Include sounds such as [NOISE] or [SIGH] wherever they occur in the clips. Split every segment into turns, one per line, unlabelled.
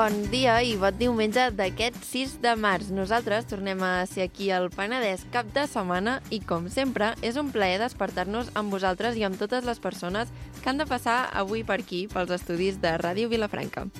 Bon dia i bon diumenge d'aquest 6 de març. Nosaltres tornem a ser aquí al Penedès cap de setmana i, com sempre, és un plaer despertar-nos amb vosaltres i amb totes les persones que han de passar avui per aquí, pels estudis de Ràdio Vilafranca.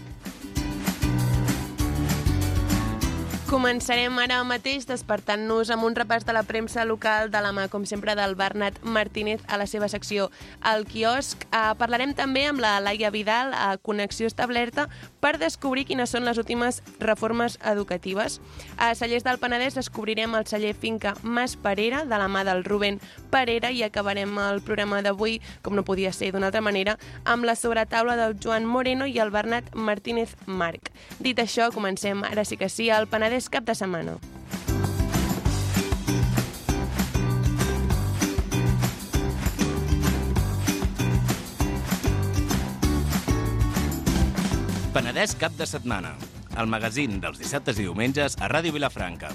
Començarem ara mateix despertant-nos amb un repàs de la premsa local de la mà, com sempre, del Bernat Martínez a la seva secció al quiosc. Uh, parlarem també amb la Laia Vidal a Connexió Establerta per descobrir quines són les últimes reformes educatives. A Cellers del Penedès descobrirem el celler Finca Mas Parera de la mà del Rubén Parera i acabarem el programa d'avui, com no podia ser d'una altra manera, amb la sobretaula del Joan Moreno i el Bernat Martínez Marc. Dit això, comencem ara sí que sí al Penedès cap de setmana.
Penedès cap de setmana. El magazín dels dissabtes i diumenges a Ràdio Vilafranca.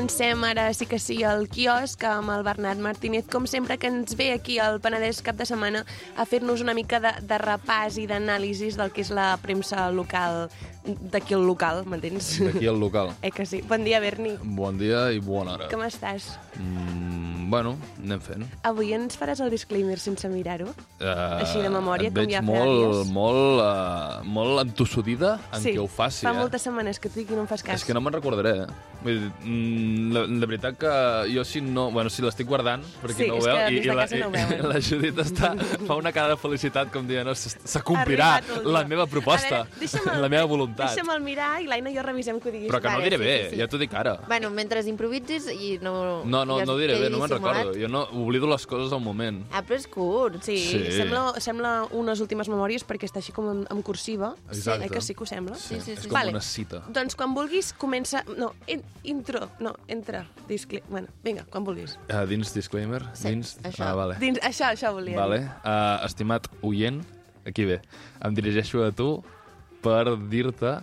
Comencem ara sí que sí al quiosc amb el Bernat Martínez, com sempre que ens ve aquí al Penedès cap de setmana a fer-nos una mica de, de repàs i d'anàlisis del que és la premsa local d'aquí al local, m'entens?
D'aquí al local. [LAUGHS]
Eh que sí. Bon dia, Berni.
Bon dia i bona hora.
Com estàs?
Mm, bueno, anem fent.
Avui ens faràs el disclaimer sense mirar-ho?
Uh,
Així de memòria,
et
com
veig
ja
molt,
dies.
molt, uh, molt entossudida en
sí,
que ho faci,
fa
eh?
moltes setmanes que dic i no em fas cas.
És que no me'n recordaré, eh? Vull dir, mm, la, la veritat que jo si no... Bueno, si l'estic guardant, perquè
Sí,
no ho
és
veu,
que des de
la,
casa no ho
i
veuen.
la Judit està, [LAUGHS] fa una cara de felicitat com dient, no, s-
Ha
s'acomplirà
arribat el dia.
la meva proposta,
A veure, deixa'm-
la meva voluntat.
Deixa'm mirar i l'Aina i jo revisem que ho diguis.
Però que no
Vale,
ho diré
sí,
bé,
sí, sí.
ja t'ho dic ara.
Bueno, mentre improvisis i no...
No, no,
ja
no ho diré bé, no me'n recordo. Jo no oblido les coses al moment.
Ah, però és curt.
Sí,
Sí.
Sembla, sembla unes últimes memòries perquè està així com en, en cursiva.
Exacte.
Eh que sí que ho sembla?
Sí, sí,
És
sí.
com
Vale.
una cita.
Doncs quan vulguis comença... No, in, intro. No, entra. Discli... Bueno, vinga, quan vulguis.
Uh, dins disclaimer?
Sí,
dins...
això.
Ah, vale.
Dins, això, això volia
Vale.
dir.
Uh, estimat oient, aquí ve. Em dirigeixo a tu per dir-te...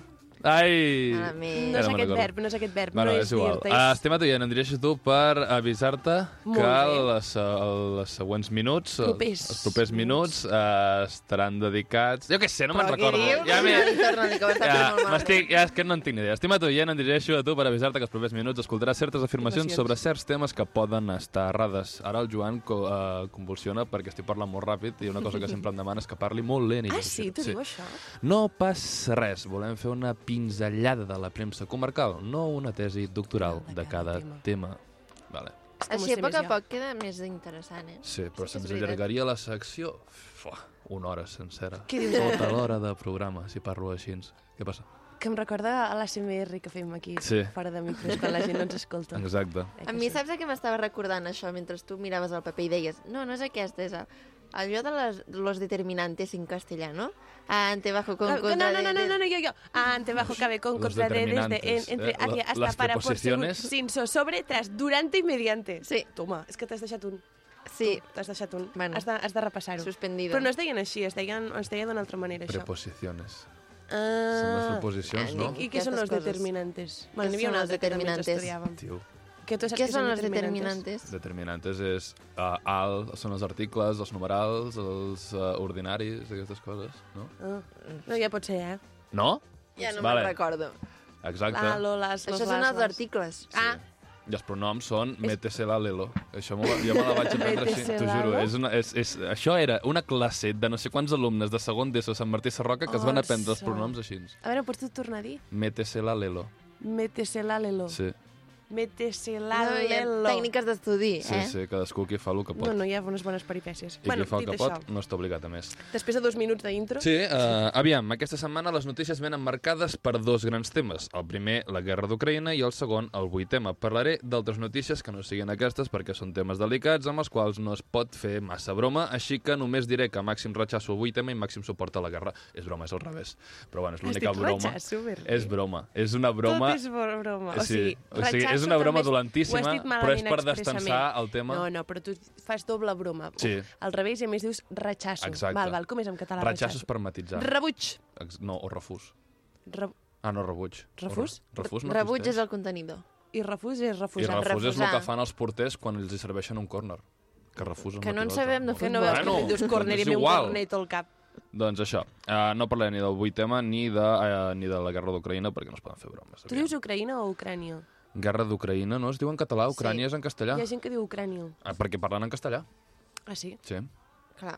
Ai!
Malament.
No és
Ara me'n
aquest
recordo.
verb, no és aquest verb.
Bueno,
no
és igual.
dir-te,
Uh,
és-
estimat oient, em dirigeixo a tu per avisar-te
Molt
que
bé.
les, les següents minuts,
Propers.
els, els propers minuts, uh, estaran dedicats... Jo què sé, no me'n
Però què
recordo.
dius?
Ja m'he-
Torna-li, torna-li, que ho està fent
ja,
malament.
m'estic, ja és que no en tinc ni idea. Estimat oient, em dirigeixo a tu per avisar-te que els propers minuts escoltaràs certes afirmacions sobre certs temes que poden estar errades. Ara el Joan co uh, convulsiona perquè estic parlant molt ràpid i una cosa que sempre em demana és que parli molt lent. I
Ah, sí? Tu diu això?
No passa res, volem fer una pinzellada de la premsa comarcal, no una tesi doctoral
De cada tema.
Vale.
Així, a poc a poc queda més interessant, eh?
Sí, però
Sí,
se'ns allargaria la secció Fuà, una hora sencera.
Què dius?
Tota l'hora de programa, si parlo així. Què passa?
Que em recorda a l'ASMR que fem aquí,
Sí.
fora de micros, quan la gent no ens escolta.
Exacte.
Eh
A mi
sí?
saps a què m'estava recordant això mentre tu miraves el paper i deies no, no és aquesta, és a- allò de les, los determinantes en castellano. Ante bajo con
No,
contra
no, no, no, no, no, yo, yo. Ante, bajo, cabe, con, contra, de, desde, entre,
eh,
hacia, hasta,
las
para, por, sin, so, sobre, tras, durante i mediante.
Sí.
Toma, és que t'has deixat un.
Sí,
T'has deixat un.
Bueno.
has de, has de repassar-ho.
suspendido.
Però no es deien així, es deien, es deia d'una altra manera, això.
Preposiciones.
Ah.
Són les preposicions, no?
I, I què són els determinantes?
Què
n'hi havia un altre que també ens estudiàvem.
Tio,
Que tu saps
Què
que
són els determinantes?
determinantes és uh, alt, són els articles, els numerals, els uh, ordinaris, aquestes coses, no?
Ah. No, ja pot ser, eh?
No?
Ja no
Vale.
me'n recordo.
Exacte.
L'alo, les,
Això
les,
són
les,
els
les.
articles.
Ah,
I els pronoms són métese la lelo. Això me la, jo me la vaig aprendre així, t'ho
la
juro.
lo?
És una, és, és, això era una classe de no sé quants alumnes de segon d'ESO Sant Martí Sarroca que es van aprendre els pronoms així.
a veure, pots tu tornar a dir?
Métese la lelo.
Métese la lelo.
Sí,
Métese la
No, hi ha
lelo.
tècniques d'estudi,
sí,
eh?
sí, cadascú qui fa el que pot.
No, no, hi ha unes bones peripècies.
I
bueno,
qui fa el que
això,
pot no està obligat a més.
després de dos minuts d'intro...
Sí, uh, aviam, aquesta setmana les notícies venen marcades per dos grans temes. El primer, la guerra d'Ucraïna, i el segon, el vuit tema. Parlaré d'altres notícies que no siguin aquestes perquè són temes delicats amb els quals no es pot fer massa broma, així que només diré que màxim rechaço el vuit tema i màxim suport a la guerra. És broma, és al revés. Però bueno, és l'única broma.
rechaço.
És broma. És una broma...
Tot és bro- broma. O
Sí,
sigui,
o sigui, és és una broma dolentíssima, però és per destensar el tema.
No, no, però tu fas doble broma.
Sí.
Al revés, i a més dius rechasso.
Exacte.
Val, val, com és en català?
Ratxassos per matitzar.
Rebuig.
No, o refús.
Re...
Ah, no, rebuig.
Refús?
Re- Refús no
Rebuig és el contenidor.
I refús és
I
refusar.
refús és el
refusar.
que fan els porters quan els hi serveixen un córner. Que refusen
Que no en sabem de
Que no veus
Bueno,
que dius corner i
és
a mi un cornet al cap.
Doncs això, uh, no parlaré ni del 8 tema ni de, uh, ni de la guerra d'Ucraïna perquè no es poden fer bromes.
Tu dius Ucraïna o Ucrània?
Guerra d'Ucraïna no es diu en català, Ucrània és en castellà.
Hi ha gent que diu Ucrània.
Ah, perquè parlen en castellà.
Ah, sí?
Sí.
Clar.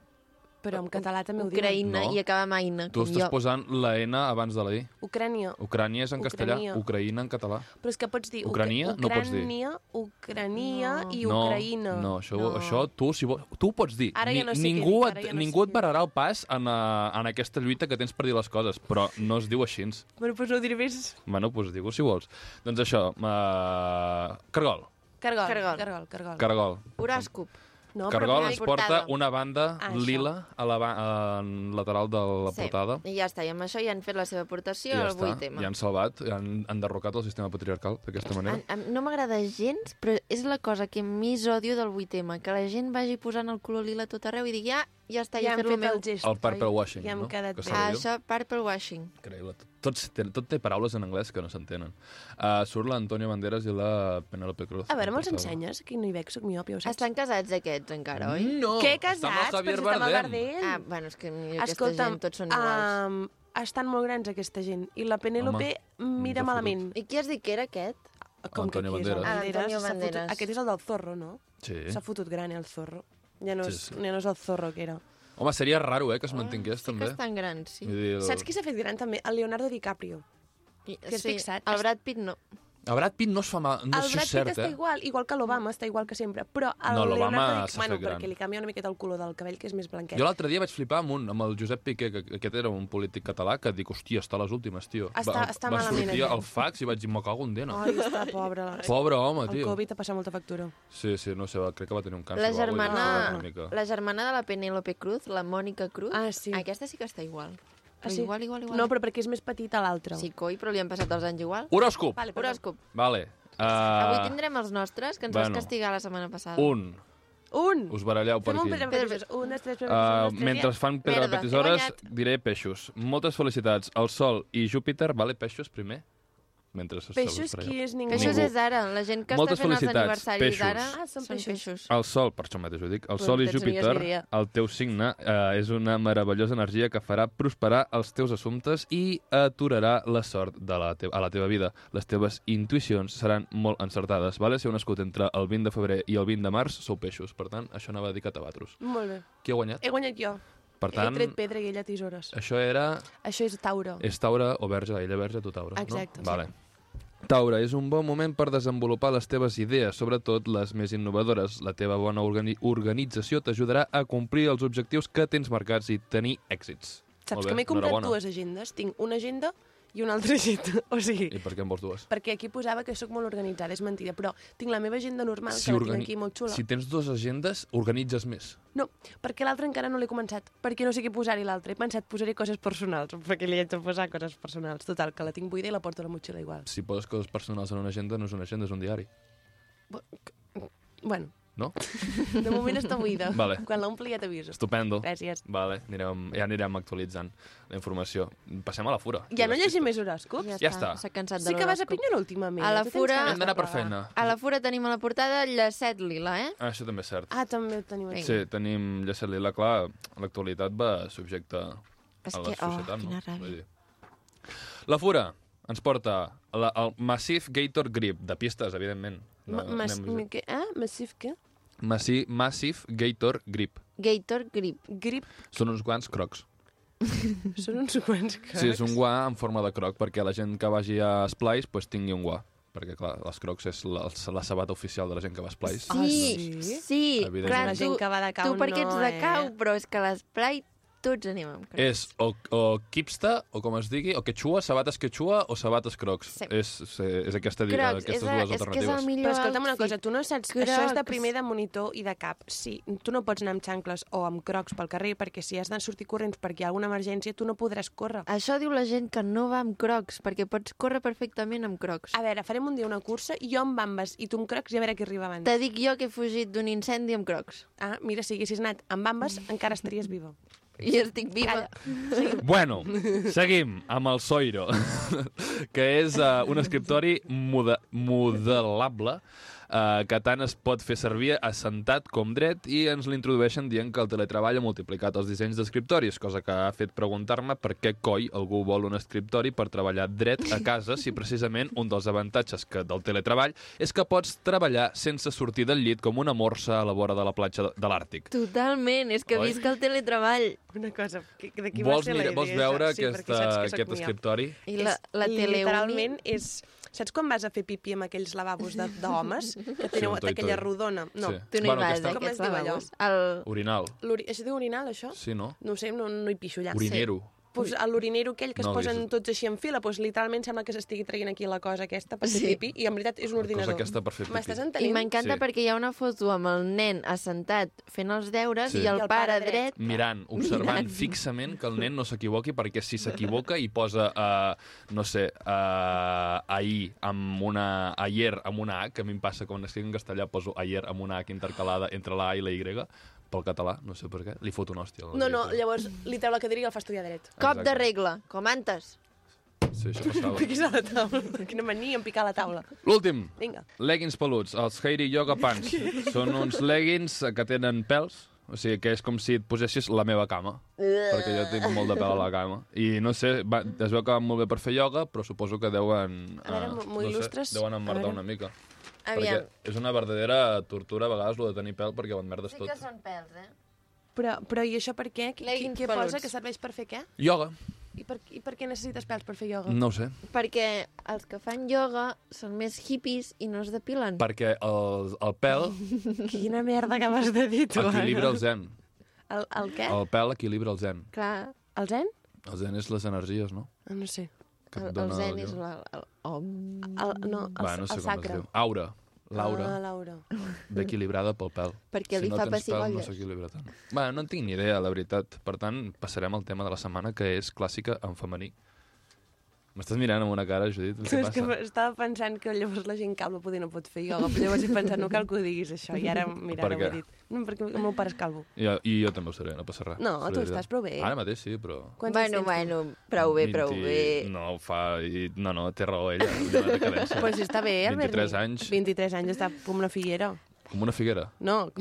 Però en català també ho diuen.
Ucraïna
No.
i acaba amb Aina,
Tu estàs
jo.
posant la N abans de la I.
Ucrània.
Ucrània és en castellà,
Ucrania.
Ucraïna en català.
Però és que pots dir
Ucrania? No pots dir.
Ucrània, Ucrania
No.
i
no,
Ucraïna.
No, això,
No.
això tu, si vols, tu ho pots dir.
Ara ja no sé què
ningú
dir, ara
et,
ja no
ningú et
què
pararà el pas en, uh, en aquesta lluita que tens per dir les coses, però no es diu així.
Bueno, doncs no ho diré més.
Bueno, doncs digue si vols. Doncs això, uh, Cargol.
Cargol.
Cargol.
Cargol, cargol.
Cargol.
Horòscop.
No,
Cargol ens porta una banda
Ah,
lila a la en lateral de la
Sí.
portada.
I ja està, i amb això ja han fet la seva aportació
I ja
al vuit tema.
ja han salvat, han, han derrocat el sistema patriarcal d'aquesta manera.
A, a, no m'agrada gens, però és la cosa que més odio del 8M, que la gent vagi posant el color lila a tot arreu i digui, ah, ja està,
ja
ja he
hem
fet el
fet
meu.
el gest.
El purple
oi?
washing,
Ja hem
no?
quedat
Que
Ah, això, purple washing.
Increïble. Tenen- tot té paraules en anglès que no s'entenen. Uh, surt l'Antonio Banderas i la Penélope Cruz.
A veure, me'ls ensenyes? Aquí no hi veig, soc miop, ja ho saps.
Estan casats aquests encara, oi?
No!
Què,
està amb el
casats?
Javier
Però si
Bardem.
Bardem.
Ah, bueno, és que
Escolta'm,
gent tots són iguals.
um, estan molt grans aquesta gent. I la Penélope mira
ens ha
malament.
I qui has dit que era aquest?
Com que
Antonio
aquí és el
Banderas.
Ah, Antonio
s'ha fotut-
Banderas.
Aquest és el del Zorro, no?
Sí.
S'ha fotut gran, el Zorro. Ja no,
Sí,
és,
sí.
ja no és el Zorro que era.
Home, seria raro, eh, que es mantingués,
Sí que
també.
estan grans, sí.
Vull dir, el...
Saps qui s'ha fet gran també? El Leonardo DiCaprio.
I- sí,
fixat?
El Brad Pitt no.
El Brad Pitt no es fa mal, no
el Brad Pitt
cert,
està
eh?
igual, igual que l'Obama, està igual que sempre. Però el
No, l'Obama
Leonardo
s'ha
Bueno,
fet gran.
perquè li canvia una miqueta el color del cabell, que és més blanquet.
Jo l'altre dia vaig flipar amb, un, amb el Josep Piqué, que aquest era un polític català, que dic, hòstia, està a les últimes, tio.
Està-
va,
està
va
malament,
sortir
aquest.
el fax i vaig dir, me cago en dena.
Ai, està pobre. [LAUGHS]
Pobre home,
El
tio.
Covid ha passat molta factura.
Sí, sí, no sé, va- crec que va tenir un càncer.
La germana, la germana de la Penélope Cruz, la Mònica Cruz,
Ah, sí.
aquesta sí que està igual.
Ah,
Però
sí?
Igual, igual, igual.
No, però perquè és més petita l'altra.
Sí, coi, però li han passat els anys igual.
Horòscop!
Vale, perdó.
Horòscop.
Vale. Uh,
Avui tindrem els nostres, que ens
bueno.
vas castigar la setmana passada.
Un.
Un!
Us baralleu per
Fem un
aquí.
pedra. Un, dos, tres,
Uh, mentre fan pedra,
Merda, guanyat.
diré peixos. Moltes felicitats. El Sol i Júpiter, vale, peixos primer? Mentre se
Peixos, qui és ningú?
Peixos és ara, la gent que
Moltes
està fent els aniversaris
peixos.
ara
Ah, són peixos.
El Sol, per això mateix ho dic, el
Però
Sol i Júpiter, el teu signe, eh, és una meravellosa energia que farà prosperar els teus assumptes i aturarà la sort de la te a la teva vida. Les teves intuïcions seran molt encertades. Vale? Si heu nascut entre el 20 de febrer i el 20 de març, sou peixos. Per tant, això anava dedicat a vosaltres.
Molt bé.
Qui ha guanyat?
He guanyat jo.
Per tant,
He tret pedra i ella tisores.
això era...
Això és Tauro.
És Taure o Verge, ella Verge, tu Taure,
Exacte,
no?
sí.
Vale. Taure, és un bon moment per desenvolupar les teves idees, sobretot les més innovadores. La teva bona organi organització t'ajudarà a complir els objectius que tens marcats i tenir èxits.
Saps
Molt
que
bé,
m'he comprat dues agendes? Tinc una agenda i una altra [LAUGHS] agenda. O sigui,
I per què en vols dues?
perquè aquí posava que sóc molt organitzada, és mentida, però tinc la meva agenda normal,
Si
que la tinc aquí molt xula.
Si tens dues agendes, organitzes més.
No, perquè l'altra encara no l'he començat, perquè no sé què posar-hi l'altra. He pensat, posaré coses personals, perquè li haig de posar coses personals. Total, que la tinc buida i la porto a la motxilla igual.
Si poses coses personals en una agenda, no és una agenda, és un diari.
Bueno,
No? [LAUGHS]
de moment està buida.
Vale.
Quan l'ompli ja t'aviso.
Estupendo.
Gràcies.
Vale, anirem, ja anirem actualitzant la informació. Passem a la fura.
Ja no llegim més horòscops?
Ja està.
S'ha cansat de
Sí que vas a. Pinyol últimament.
A la fura-
Hem d'anar per feina.
A la fura tenim a la portada llacet lila, eh?
Ah, això també és cert.
Ah, també ho tenim aquí.
Sí, tenim Llacet Lila, clar, l'actualitat va subjecte a
És
la
que, oh,
societat,
quina
no? dir. La Fura ens porta la, el Massive Gator Grip, de pistes, evidentment.
Ma-
No,
mas,
anem-
què? Ah, massif què?
Massi, Massive Gator Grip.
Gator Grip.
Grip.
Són uns guants crocs. [LAUGHS]
Són uns quants crocs.
Sí, és un guà en forma de croc, perquè la gent que vagi a Splice pues, tingui un guà. Perquè, clar, les crocs és la, la sabata oficial de la gent que va a Splice.
Sí,
sí?
sí.
Evidentment.
Clar,
La gent
tu,
que va de cau
tu perquè ets
no,
de cau,
eh?
però és que l'Sprite tots anem amb crocs.
És o, o quipsta, o com es digui, o quechua, sabates quechua o sabates crocs.
Sí.
És, és aquesta, di-
Crocs,
aquestes
és,
dues
a, és que és
alternatives.
el millor
Però escolta'm una cosa, tu no saps... Crocs. Això és de primer de monitor i de cap. Sí, tu no pots anar amb xancles o amb crocs pel carrer perquè si has de sortir corrents perquè hi ha alguna emergència, tu no podràs córrer.
Això diu la gent que no va amb crocs, perquè pots córrer perfectament amb crocs.
A veure, farem un dia una cursa i jo amb bambes i tu amb crocs i a veure qui arriba abans.
Te dic jo que he fugit d'un incendi amb crocs.
Ah, mira, si haguessis anat amb bambes encara estaries viva.
I estic viva.
Calla.
Bueno, seguim amb el Soiro, [LAUGHS] que és uh, un escriptori mode modelable uh, que tant es pot fer servir assentat com dret i ens l'introdueixen dient que el teletreball ha multiplicat els dissenys d'escriptoris, cosa que ha fet preguntar-me per què coi algú vol un escriptori per treballar dret a casa si precisament un dels avantatges que del teletreball és que pots treballar sense sortir del llit com una morsa a la vora de la platja de, l'Àrtic.
Totalment, és que
Oi?
visca el teletreball.
Una cosa, que, de qui
Vols,
va ser la
mira,
idea?
vols veure
sí,
aquesta, aquest
miop.
escriptori?
I la, la teleuni...
Literalment és... Saps quan vas a fer pipí amb aquells lavabos de- d'homes? [LAUGHS] Que teniu
toi-toi.
aquella rodona? No.
Sí.
Tu no
Bueno,
hi vas, eh,
Com es diu allò?
El...
Orinal.
L'uri- Això diu orinal, això?
Sí, no?
No ho sé, no, no hi pixo allà.
Orinero.
Pues a l'urinero aquell que
No,
es posen
dius-
tots així en fila, pues literalment sembla que s'estigui traient aquí la cosa aquesta per fer
Sí.
pipí, i en veritat és un
La cosa
ordinador.
aquesta per fer pipí.
M'estàs
I m'encanta
Sí.
perquè hi ha una foto amb el nen assentat fent els deures
Sí.
i el,
I el
pare,
pare
dret.
dret.
Mirant, observant
Mirant.
fixament que el nen no s'equivoqui, perquè si s'equivoca i posa, uh, no sé, uh, ahir amb una... ayer amb una H, que a mi em passa quan escric en castellà poso ayer amb una H intercalada entre la A i la Y, pel català, no sé per què, li fot una hòstia.
No, no, llavors li treu la cadira i el fa estudiar dret.
Cop
Exacte.
de regla, com antes.
Sí, això passava. [LAUGHS]
Piquis a la taula. Quina mania en picar a la taula.
L'últim,
Vinga.
leggings peluts, els Heiri Yoga Pants. [LAUGHS] Són uns leggings que tenen pèls, o sigui que és com si et posessis la meva cama, perquè jo tinc molt de pèl a la cama. I no sé, va, es veu que van molt bé per fer ioga, però suposo que deuen...
A veure,
eh,
m'ho-
no
il·lustres?
Sé, deuen
A
emmerdar una mica.
Aviam.
Perquè és una verdadera tortura a vegades, lo de tenir pèl, perquè ho emmerdes tot.
són pèls, eh?
Però, però i això per què? Qui,
Leggings
què
peluts.
posa que serveix per fer què?
Ioga,
I per, I per què necessites pèls per fer ioga?
no ho sé.
Perquè els que fan ioga són més hippies i no es depilen.
Perquè el, el pèl [LAUGHS]
Quina merda acabes de dir tu,
equilibra el zen.
El, el què?
El pèl equilibra el zen.
Clar,
El zen?
El zen és les energies, no?
Ah, no sé.
Que
el,
et
el
dona
zen és la, el, om.
El, no, el,
Va, no sé
el
com
sacre.
es diu. Aura. L'aura.
Ah, l'aura.
equilibrada pel pèl.
Perquè
si
li
no
fa
tens pèl, no s'equilibra tant. Va, no en tinc ni idea, la veritat. Per tant, passarem al tema de la setmana, que és clàssica en femení. M'estàs mirant amb una cara, Judit? Què
És que
passa?
estava pensant que llavors la gent calva poder no pot fer ioga, però llavors he pensat, no cal que ho diguis això, i ara, mira,
Per
ara ho he dit. No, perquè el meu pare és calvo.
I, I jo també ho seré, no passa res.
No, tu estàs prou bé.
Ara mateix sí, però...
Quants
Bueno, bueno, prou bé, prou
20
bé.
No, ho fa... I... No, no, té raó ella. Decadència.
Pues està bé, el
23
Berni.
anys.
23 anys està com una figuera.
Com una figuera.
No,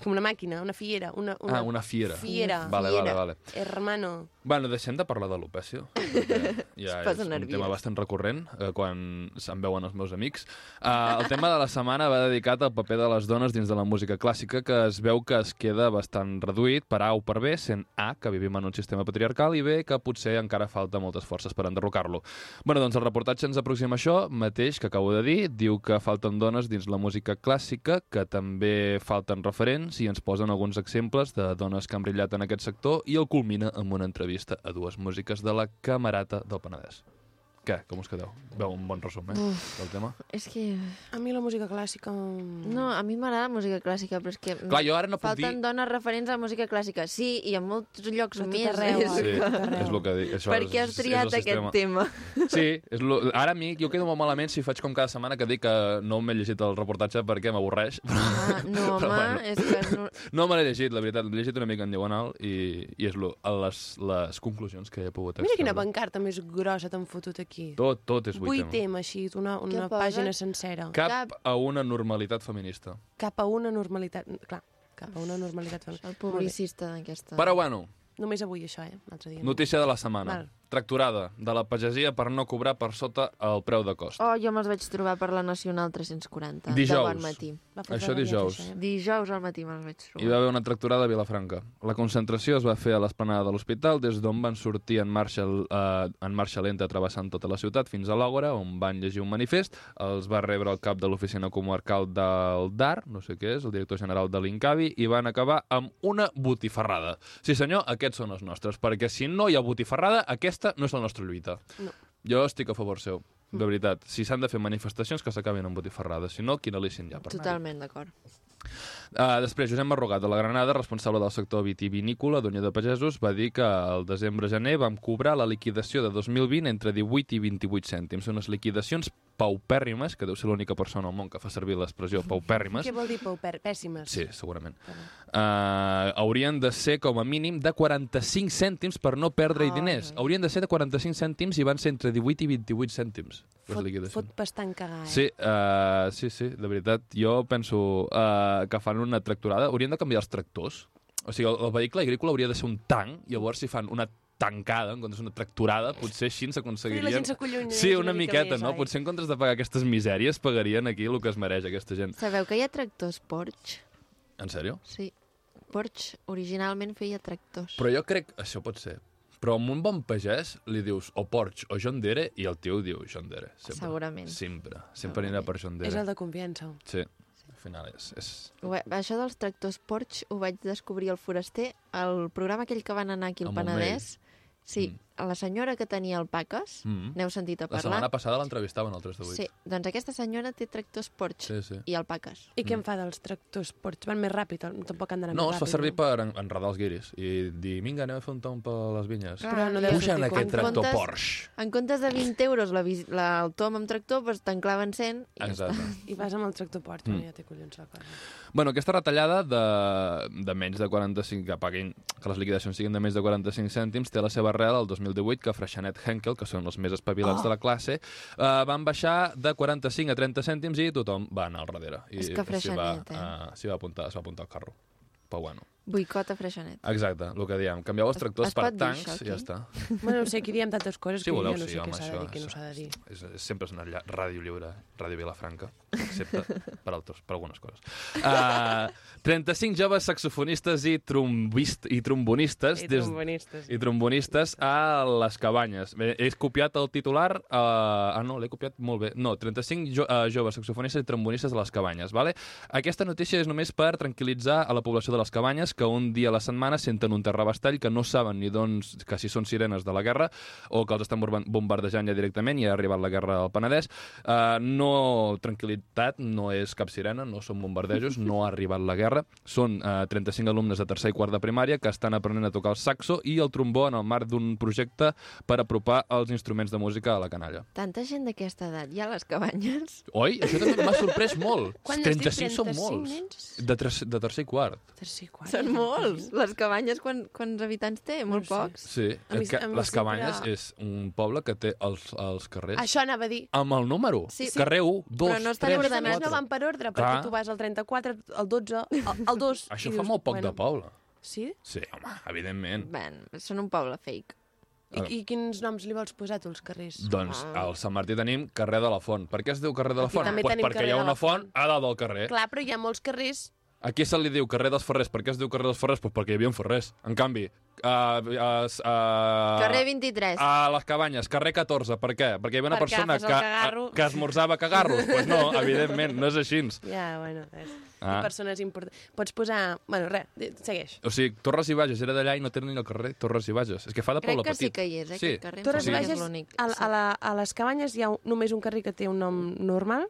com una màquina, una figuera. Una, una...
Ah, una fiera.
Fiera.
Vale, vale, vale.
Hermano.
Bueno, deixem de parlar de [LAUGHS] perquè ja
Es posa
és un
nerviós.
tema bastant recurrent eh, quan se'n veuen els meus amics. Uh, el tema de la setmana va dedicat al paper de les dones dins de la música clàssica, que es veu que es queda bastant reduït per A o per B, sent A, que vivim en un sistema patriarcal, i B, que potser encara falta moltes forces per enderrocar-lo. bueno, doncs el reportatge ens aproxima a això mateix que acabo de dir. Diu que falten dones dins la música clàssica, que també falten referents, i ens posen alguns exemples de dones que han brillat en aquest sector, i el culmina amb una entrevista a dues músiques de la Camerata del Penedès. Què? Com us quedeu? Veu un bon resum, eh, del tema?
És que...
A mi la música clàssica...
No, a mi m'agrada la música clàssica, però és que...
Clar, jo ara no puc
Falten
dir...
dones referents a la música clàssica. Sí, i en molts llocs
A tot
més.
arreu,
és...
eh?
Sí,
arreu.
és el que dic. Això
Per què has triat aquest
sistema.
tema?
Sí, és lo... ara a mi jo quedo molt malament si faig com cada setmana que dic que no m'he llegit el reportatge perquè m'avorreix.
Ah, no, [LAUGHS] home,
Però bueno.
és que... No...
No me l'he llegit, la veritat. L'he llegit una mica en diagonal i, i és lo, les, les conclusions que he pogut
Mira quina
extreure.
pancarta més grossa t'han fotut aquí.
Tot, tot és
Vuit
vuit
temes, així, una, una pàgina sencera.
Cap a una normalitat feminista.
Cap a una normalitat... Clar, cap a una normalitat femenina.
El publicista d'aquesta...
Però bueno,
Només avui això, eh? L'altre dia. no.
notícia de la setmana.
Val.
Tracturada de la pagesia per no cobrar per sota el preu de cost.
Oh, jo me'ls vaig trobar per la Nacional 340.
Dijous.
De bon matí.
Això dijous.
això, eh?
Dijous al matí me'ls vaig
Hi
trobar.
va haver una tracturada a Vilafranca. La concentració es va fer a l'esplanada de l'hospital, des d'on van sortir en marxa, eh, en marxa lenta travessant tota la ciutat fins a l'Àgora, on van llegir un manifest. Els va rebre el cap de l'oficina comarcal del DAR, no sé què és, el director general de l'Incavi, i van acabar amb una botifarrada. Sí senyor, aquests són els nostres, perquè si no hi ha botifarrada, aquesta no és la nostra lluita.
No.
Jo estic a favor seu, de veritat. Si s'han de fer manifestacions, que s'acabin amb botifarrada. Si no, quin alicin ja per.
Totalment d'acord.
Uh, després, Josep Marrogat, de la Granada, responsable del sector vitivinícola d'Unió de Pagesos, va dir que al desembre-gener vam cobrar la liquidació de 2020 entre 18 i 28 cèntims. Unes liquidacions paupèrrimes, que deu ser l'única persona al món que fa servir l'expressió paupèrrimes.
Què vol dir pauper? Pèssimes.
Sí, segurament. Uh, haurien de ser com a mínim de 45 cèntims per no perdre-hi
Ai.
diners. Haurien de ser de 45 cèntims i van ser entre 18 i 28 cèntims. Les
Fot,
liquidacions.
fot bastant cagar, eh?
Sí, uh, sí, sí, de veritat. Jo penso uh, que fan una tracturada. Haurien de canviar els tractors. O sigui, el, el vehicle agrícola hauria de ser un tanc, llavors si fan una tancada, en comptes d'una tracturada, potser així
I la
s'aconseguirien...
gent s'acollunya.
Sí, una, miqueta,
més,
no?
oi?
Potser en comptes de pagar aquestes misèries pagarien aquí el que es mereix aquesta gent.
Sabeu que hi ha tractors Porsche?
En sèrio?
Sí. Porsche originalment feia tractors.
Però jo crec... Això pot ser. Però amb un bon pagès li dius o Porsche o John Deere i el tio diu John Deere. Sempre.
Segurament.
Sempre. Sempre anirà per John
És
Deere.
el de confiança.
Sí. Al final és... és...
Va- Això dels tractors Porsche ho vaig descobrir al Foraster, el programa aquell que van anar aquí al Penedès. Sí,
Mm.
A la senyora que tenia el Paques,
Mm.
n'heu sentit a
La
parlar?
setmana passada l'entrevistaven al 3 de 8.
Sí, doncs aquesta senyora té tractors Porsche
sí, sí.
i el Paques.
I què en fa dels tractors ports? Van més ràpid, tampoc han d'anar
No,
més
es fa
ràpid.
servir per en- enredar els guiris i dir, vinga, anem a fer un tom per les vinyes.
Clar,
Però no
i
deu
en-
sortir
Puja en
com-
aquest
en
tractor
comptes-
Porsche.
En comptes de 20 euros la, la, el tom amb tractor, doncs te'n claven 100 i ja està.
Exacte.
I vas amb el tractor port,
Mm.
mm. ja té collons la cosa.
Bueno, aquesta retallada de, de menys de 45, que paguin, que les liquidacions siguin de menys de 45 cèntims, té la seva arrel al 2018, que Freixenet Henkel, que són els més espavilats
Oh.
de la classe, eh, van baixar de 45 a 30 cèntims i tothom va anar al darrere. I
És que
s'hi va,
eh?
eh, s'hi va, apuntar, es va apuntar al carro. Però bueno,
Boicot a Freixenet.
exacte, el que diem. Canvieu els
Es-
tractors
es
per
pot dir
tancs
això,
i ja està.
Bueno, no sé, aquí diem tantes coses que
voleu,
jo no
sí,
sé
home,
què s'ha de dir, què no s'ha de dir.
és, és, sempre és una lla- ràdio lliure, Ràdio Vilafranca, excepte per, altres, per algunes coses. [LAUGHS] Uh, 35 joves saxofonistes i, trombist, i trombonistes
I
des,
trombonistes.
i trombonistes a les cabanyes. Bé, he copiat el titular... Uh, ah, no, l'he copiat molt bé. No, 35 jo, uh, joves saxofonistes i trombonistes a les cabanyes. Vale? Aquesta notícia és només per tranquil·litzar a la població de les cabanyes que un dia a la setmana senten un terrabastall que no saben ni doncs que si són sirenes de la guerra o que els estan bomba- bombardejant ja directament i ha arribat la guerra al Penedès. Uh, no, tranquil·litat, no és cap sirena, no són bombardejos, no ha arribat la guerra. Són uh, 35 alumnes de tercer i quart de primària que estan aprenent a tocar el saxo i el trombó en el marc d'un projecte per apropar els instruments de música a la canalla.
Tanta gent d'aquesta edat hi ha a les cabanyes.
Oi? Això també m'ha sorprès molt.
Quan has dit
35 són
35
molts.
nens?
De, tres, de tercer i quart.
Tercer, quart.
Són molts. Les cabanyes, quan, quants habitants té? Molt
No sé.
pocs.
Sí,
A mi-
és que
a mi
les
sempre-
Cabanyes és un poble que té els, els carrers
Això anava a dir.
amb el número.
Sí.
Carrer 1, 2,
Però no estan
3,
Però a més
ordenats.
no van per ordre, perquè
Clar.
tu vas al 34, al 12, al, al 2... [LAUGHS]
Això
i
fa
dius,
molt poc
bueno,
de poble.
Sí?
Sí, home, evidentment.
Ben, són un poble fake.
I, I quins noms li vols posar tu als carrers?
Doncs al Sant Martí tenim carrer de la Font. Per què es diu carrer de la
Aquí
Font?
també
Pues
tenim
perquè
carrer
hi ha una font
Font.
a dalt del carrer.
Clar, però hi ha molts carrers...
Aquí se li diu carrer dels Ferrers. Per què es diu carrer dels Ferrers? Pues perquè hi havia ferrers. En canvi, uh, uh, uh,
Carrer 23.
A les cabanyes, carrer 14. Per què? Perquè hi havia una
Perquè
persona que,
cagarro.
que esmorzava cagarros. Doncs pues no, [LAUGHS] evidentment, no és així.
Ja, bueno, és...
Ah.
Persones importants. Pots posar... Bueno, res, segueix.
O sigui, Torres i Bages era d'allà i no tenen ni el carrer Torres i Bages. És que fa de
Crec
poble
que
petit.
sí que hi és, eh,
Sí.
aquest carrer.
Torres i
que
Bages,
és l'únic.
a, a, la, a les cabanyes hi ha un, només un carrer que té un nom normal?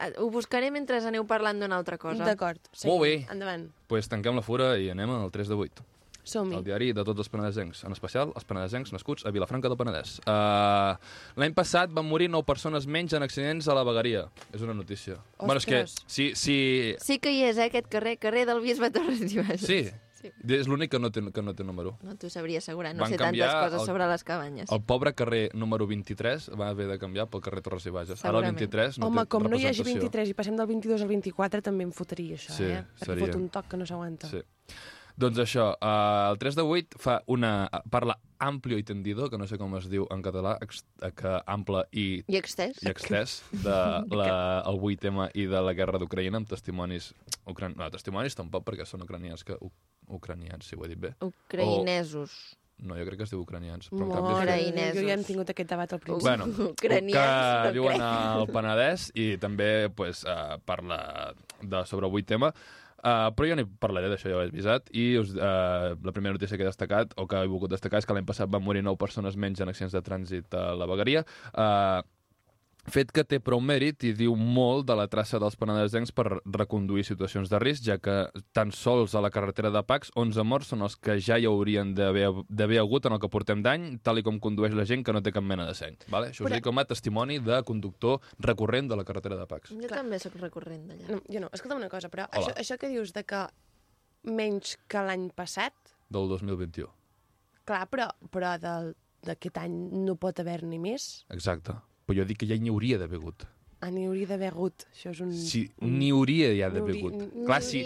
Ah, Ho buscaré mentre aneu parlant d'una altra cosa.
D'acord.
Molt bé.
Endavant.
pues tanquem la fura i anem al 3 de 8.
Som-hi.
El diari de tots els penedesencs, en especial els penedesencs nascuts a Vilafranca del Penedès. Uh, L'any passat van morir 9 persones menys en accidents a la vegueria. És una notícia. Bueno, és que
Ostres.
si, si...
Sí que hi és, eh, aquest carrer, carrer del Bisbe Torres i Bages.
Sí,
Sí.
és l'únic que, no té, que no té número.
No t'ho sabria assegurar, no
Van
sé tantes coses
el-
sobre les cabanyes.
El pobre carrer número 23 va haver de canviar pel carrer Torres i Bages. Ara el
Segurament.
23 no
Home,
té
com no hi hagi
representació.
23 i passem del 22 al 24, també em fotria això,
Sí,
eh? Perquè
seria.
fot un toc que no s'aguanta.
Sí. Doncs això, uh, el 3 de 8 fa una... parla amplio i tendido, que no sé com es diu en català, ex, eh, que ample i,
I extès?
i extès, de [LAUGHS] la, el 8 tema i de la guerra d'Ucraïna, amb testimonis... Ucran... No, testimonis tampoc, perquè són ucranians, que... U... ucranians, si ho he dit bé.
Ucraïnesos.
No, jo crec que es diu ucranians. Però en
Molt,
canvi és.
Jo ja hem tingut aquest debat al principi.
Bueno,
Ucranians,
que
no
viuen
crec.
al Penedès i també pues, uh, parla de, sobre el 8 tema. Uh, però jo n'hi parlaré d'això, ja ho he avisat. I us, uh, la primera notícia que he destacat, o que he volgut destacar, és que l'any passat van morir 9 persones menys en accidents de trànsit a la vegueria. Uh, fet que té prou mèrit i diu molt de la traça dels penedesencs per reconduir situacions de risc, ja que tan sols a la carretera de Pacs 11 morts són els que ja hi haurien d'haver d'haver hagut en el que portem d'any, tal i com condueix la gent que no té cap mena de seny. Vale? Això us
Però-
dic com a testimoni de conductor recurrent de la carretera de Pacs.
Jo també sóc recurrent d'allà.
No, jo no. Escolta'm una cosa, però
Hola.
això, això que dius de que menys que l'any passat,
Del 2021.
clar, però, però del- d'aquest any no pot haver-n'hi més.
Exacte. Però jo dic que ja n'hi hauria d'haver hagut.
Ah, n'hi hauria d'haver hagut. Això és un...
Sí, n'hi hauria ja d'haver hagut. Clar, sí,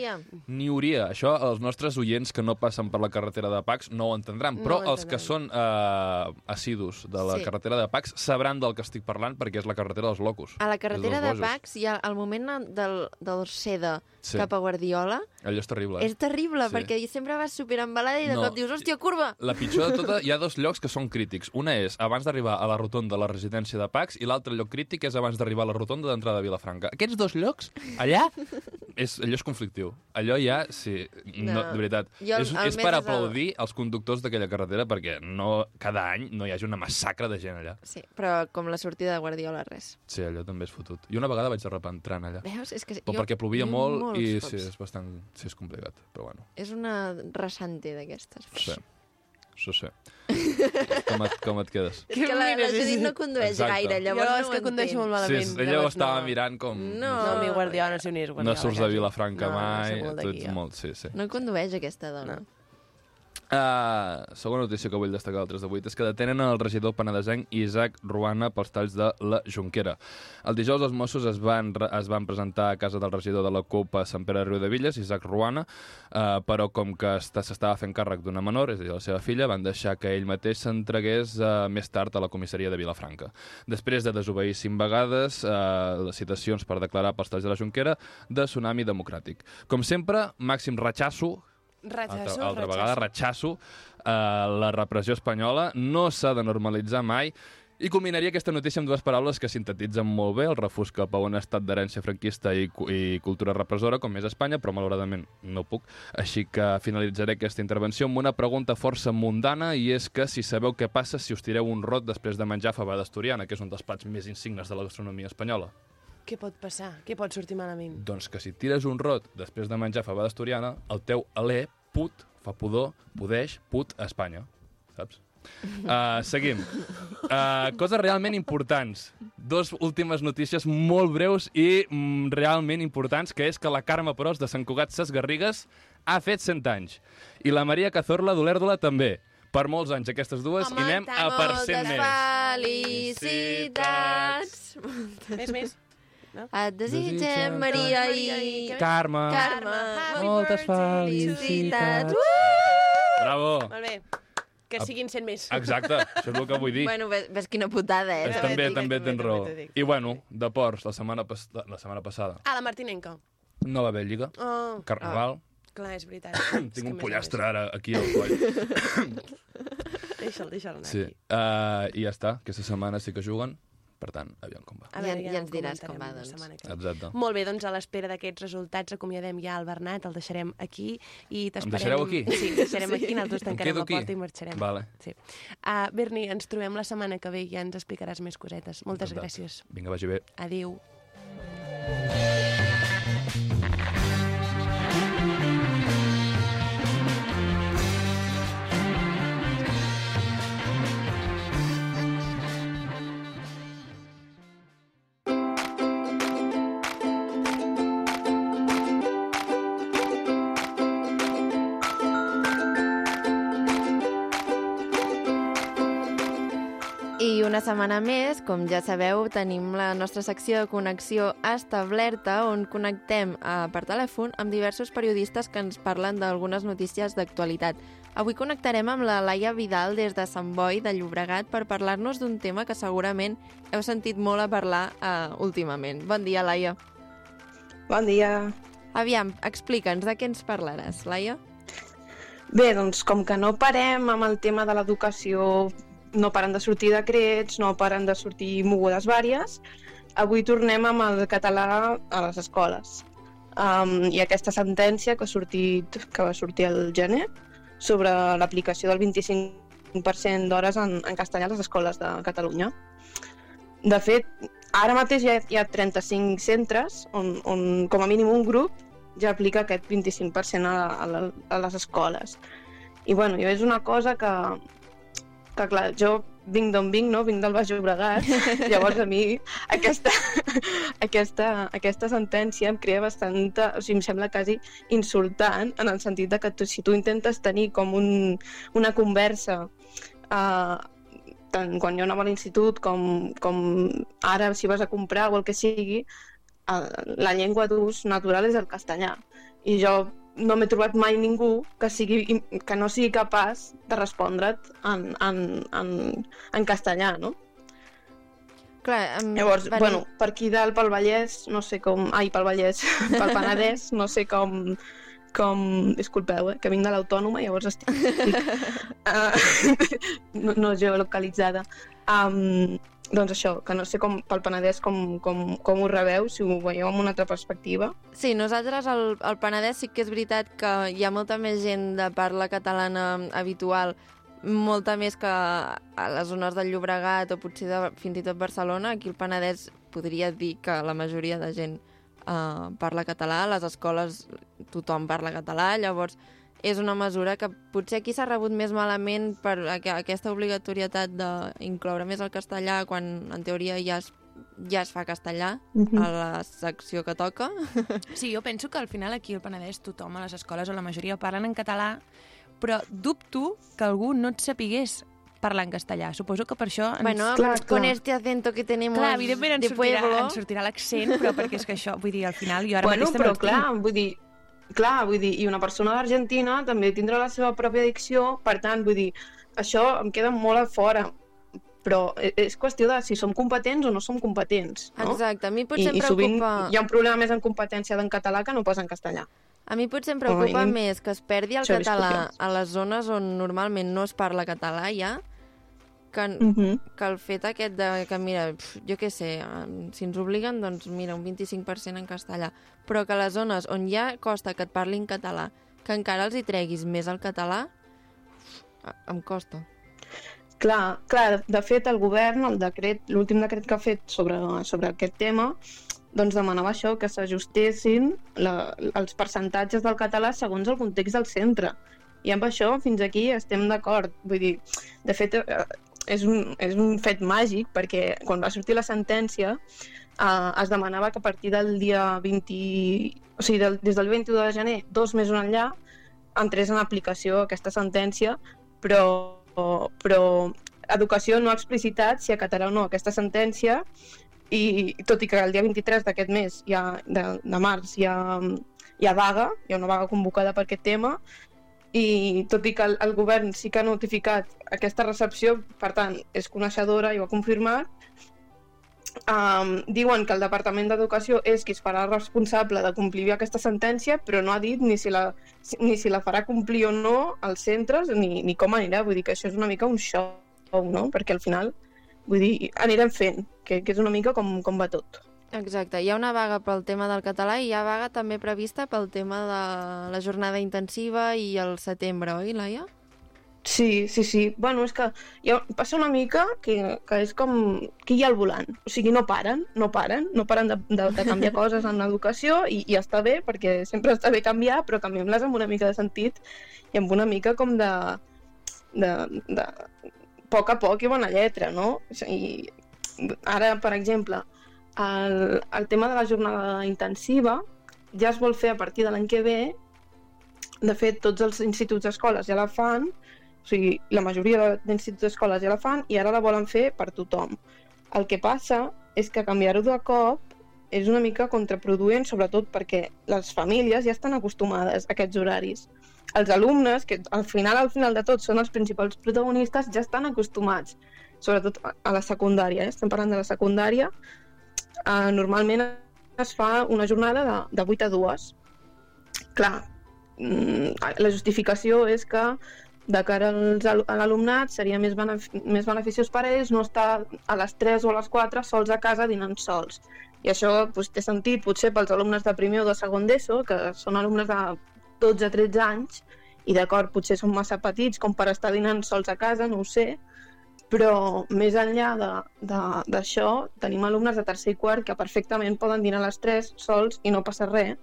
n'hi hauria. Això els nostres oients que no passen per la carretera de Pacs no ho entendran, però
No ho
els que són uh, assidus de la
Sí.
carretera de Pacs sabran del que estic parlant perquè és la carretera dels locos.
A la carretera de. Pacs hi ha el moment del, del Seda
Sí.
cap a Guardiola.
Allò és terrible. Eh?
És terrible,
Sí.
perquè sempre vas superembalada i de
No.
cop dius, hòstia, curva!
La pitjor de tota, hi ha dos llocs que són crítics. Una és abans d'arribar a la rotonda de la residència de Pacs i l'altre lloc crític és abans d'arribar a la rotonda d'entrada de Vilafranca. Aquests dos llocs, allà, és, allò és conflictiu. Allò ja, sí, no,
No.
de veritat.
Jo
és, és per
és el-
aplaudir els conductors d'aquella carretera perquè no, cada any no hi hagi una massacre de gent allà.
Sí, però com la sortida de Guardiola, res.
Sí, allò també és fotut. I una vegada vaig derrapar entrant allà.
Veus? És que
Però
jo-
perquè plovia
jo
molt i
cops.
sí, és bastant... Sí, és complicat, però bueno.
És una ressante d'aquestes.
Sí, això sí. com, et, com et quedes?
És que la, la Judit
és-
no condueix
Exacte.
gaire,
Jo
llavors
és
no
que
ho
condueixo molt
entenc.
Sí,
malament.
és, ella ho estava
no.
mirant com...
No.
No, mi Guardiola no sé on és Guardiola.
No surts de. Vilafranca
no,
mai,
No, sé
tu ets
jo.
molt... Sí, sí.
No condueix aquesta dona.
No.
Uh, segona notícia que vull destacar del 3 de 8 és que detenen el regidor penedesenc Isaac Ruana pels talls de la Junquera. El dijous els Mossos es van, es van presentar a casa del regidor de la CUP a Sant Pere de Riudevilles, Isaac Ruana, uh, però com que s'estava fent càrrec d'una menor, és a dir, la seva filla, van deixar que ell mateix s'entregués uh, més tard a la comissaria de Vilafranca. Després de desobeir cinc vegades uh, les citacions per declarar pels talls de la Junquera de Tsunami Democràtic. Com sempre, màxim ratxasso
Ratxasso,
altra, altra
ratxasso.
vegada, ratxasso eh, la repressió espanyola, no s'ha de normalitzar mai, i culminaria aquesta notícia amb dues paraules que sintetitzen molt bé el refús cap a un estat d'herència franquista i, i cultura repressora com és Espanya, però malauradament no puc. Així que finalitzaré aquesta intervenció amb una pregunta força mundana i és que si sabeu què passa si us tireu un rot després de menjar fabada asturiana, que és un dels plats més insignes de la gastronomia espanyola.
Què pot passar? Què pot sortir malament?
Doncs que si tires un rot després de menjar fabada asturiana, el teu alè, put, fa pudor, pudeix, put a Espanya. Saps? Uh, [LAUGHS] seguim. Uh, coses realment importants. Dos últimes notícies molt breus i mm, realment importants, que és que la Carme Pros de Sant Cugat Ses Garrigues ha fet 100 anys. I la Maria Cazorla d'Olèrdola també. Per molts anys aquestes dues
Home,
i anem a per 100
Moltes
més.
felicitats!
Més, més.
Et desitgem,
Desitgem,
Maria
Maria
i...
i-
Carme.
Carme,
Happy
Moltes
felicitats! Uh!
Bravo.
Molt bé. Que siguin 100 més.
Exacte, això és el que vull dir.
Bueno, ves, ves quina putada, eh?
És,
també
també,
t'ho dic,
també
també
tens raó. I bueno, de ports, la setmana, pas la setmana passada
Ah, la Martinenca.
no va haver lliga,
Oh,
carnaval,
clar, és veritat. [COUGHS]
tinc un pollastre ara aquí al coll. [COUGHS]
Deixa'l, deixa'l anar
Sí.
aquí.
Uh, I ja està, aquesta setmana sí que juguen, per tant, aviam com va.
A
Ja-
veure,
ja ens diràs com va, doncs.
Exacte.
Molt bé, doncs a l'espera d'aquests resultats acomiadem ja el Bernat, el deixarem aquí i t'esperem...
deixareu aquí?
Sí, el deixarem
Sí.
aquí, nosaltres [LAUGHS]
Em
tancarem la
aquí?
porta i marxarem.
Vale.
Sí. Uh, Berni, ens trobem la setmana que ve i ja ens explicaràs més cosetes. Moltes
Encantat.
gràcies.
Vinga, vagi bé.
Adéu.
I setmana més, com ja sabeu, tenim la nostra secció de connexió establerta on connectem eh, per telèfon amb diversos periodistes que ens parlen d'algunes notícies d'actualitat. Avui connectarem amb la Laia Vidal des de Sant Boi de Llobregat per parlar-nos d'un tema que segurament heu sentit molt a parlar eh, últimament. Bon dia, Laia.
Bon dia.
Aviam, explica'ns de què ens parlaràs, Laia.
Bé, doncs com que no parem amb el tema de l'educació no paren de sortir decrets, no paren de sortir mogudes vàries. Avui tornem amb el català a les escoles. Um, I aquesta sentència que, ha sortit, que va sortir al gener sobre l'aplicació del 25% d'hores en, en castellà a les escoles de Catalunya. De fet, ara mateix hi ha, hi ha 35 centres on, on com a mínim un grup ja aplica aquest 25% a, a, a les escoles. I bueno, és una cosa que, que clar, jo vinc d'on vinc, no? Vinc del Baix Llobregat, [LAUGHS] llavors a mi aquesta, aquesta, aquesta sentència em crea bastanta... O sigui, em sembla quasi insultant en el sentit de que tu, si tu intentes tenir com un, una conversa uh, tant quan jo anava a l'institut com, com ara si vas a comprar o el que sigui, uh, la llengua d'ús natural és el castellà. I jo no m'he trobat mai ningú que, sigui, que no sigui capaç de respondre't en, en, en, en castellà, no?
Clar, um,
Llavors, venim... bueno, per aquí dalt, pel Vallès, no sé com... Ai, pel Vallès, [LAUGHS] pel Penedès, no sé com... com... Disculpeu, eh, que vinc de l'Autònoma, llavors estic... estic uh, [LAUGHS] [LAUGHS] no, no geolocalitzada. Um, doncs això, que no sé com pel Penedès com, com, com ho rebeu, si ho veieu amb una altra perspectiva.
Sí, nosaltres al, al Penedès sí que és veritat que hi ha molta més gent de parla catalana habitual, molta més que a les zones del Llobregat o potser de, fins i tot Barcelona. Aquí al Penedès podria dir que la majoria de gent uh, parla català, a les escoles tothom parla català, llavors és una mesura que potser aquí s'ha rebut més malament per aquesta obligatorietat d'incloure més el castellà quan en teoria ja es, ja es fa castellà uh -huh. a la secció que toca. [LAUGHS]
Sí, jo penso que al final aquí al Penedès tothom a les escoles o la majoria parlen en català, però dubto que algú no et sapigués parlar en castellà. Suposo que per això... Ens...
Bueno, clar, clar. con este acento que tenemos
clar, evidentment ens sortirà, ens sortirà l'accent, però perquè és que això, vull dir, al final jo ara
bueno,
mateix
però clar, vull dir, clar, vull dir, i una persona d'Argentina també tindrà la seva pròpia dicció, per tant, vull dir, això em queda molt a fora però e, és qüestió de si som competents o no som competents. No?
Exacte, a mi potser
I,
em preocupa... I
sovint hi ha un problema més en competència d'en català que no pas en castellà.
A mi potser em preocupa oh, més que es perdi el català a les zones on normalment no es parla català ja, que, uh. -huh. que el fet aquest de que, mira, pf, jo què sé, si ens obliguen, doncs mira, un 25% en castellà, però que les zones on ja costa que et parlin català, que encara els hi treguis més el català, em costa.
Clar, clar, de fet el govern, el decret, l'últim decret que ha fet sobre, sobre aquest tema, doncs demanava això, que s'ajustessin els percentatges del català segons el context del centre. I amb això, fins aquí, estem d'acord. Vull dir, de fet, eh, és un, és un fet màgic perquè quan va sortir la sentència eh, es demanava que a partir del dia 20... O sigui, del, des del 21 de gener, dos mesos enllà, entrés en aplicació aquesta sentència, però, però Educació no ha explicitat si acatarà o no aquesta sentència i tot i que el dia 23 d'aquest mes, ja, de, de març, hi ha, hi ha vaga, hi ha una vaga convocada per aquest tema, i tot i que el, el govern sí que ha notificat aquesta recepció, per tant, és coneixedora i ho ha confirmat, um, diuen que el Departament d'Educació és qui es farà responsable de complir aquesta sentència, però no ha dit ni si la, ni si la farà complir o no als centres, ni, ni com anirà. Vull dir que això és una mica un show, no? Perquè al final, vull dir, anirem fent, que, que és una mica com, com va tot.
Exacte, hi ha una vaga pel tema del català i hi ha vaga també prevista pel tema de la jornada intensiva i el setembre, oi, Laia?
Sí, sí, sí. Bueno, és que ha, passa una mica que, que és com que hi ha al volant. O sigui, no paren, no paren, no paren de, de, de canviar [LAUGHS] coses en l'educació i, i està bé, perquè sempre està bé canviar, però canviem-les amb una mica de sentit i amb una mica com de, de, de poc a poc i bona lletra, no? I ara, per exemple, el, el tema de la jornada intensiva ja es vol fer a partir de l'any que ve. De fet, tots els instituts i escoles ja la fan O sigui, la majoria d'instituts d'escoles ja la fan i ara la volen fer per tothom. El que passa és que canviar-ho de cop és una mica contraproduent, sobretot perquè les famílies ja estan acostumades a aquests horaris. Els alumnes, que al final, al final de tot, són els principals protagonistes, ja estan acostumats, sobretot a la secundària, eh? estem parlant de la secundària, eh, normalment es fa una jornada de, de 8 a 2. Clar, mm, la justificació és que de cara als al- a l'alumnat seria més, benef més beneficiós per a ells no estar a les 3 o a les 4 sols a casa dinant sols. I això doncs, té sentit potser pels alumnes de primer o de segon d'ESO, que són alumnes de 12-13 anys, i d'acord, potser són massa petits com per estar dinant sols a casa, no ho sé, però més enllà d'això, tenim alumnes de tercer i quart que perfectament poden dinar a les 3 sols i no passa res.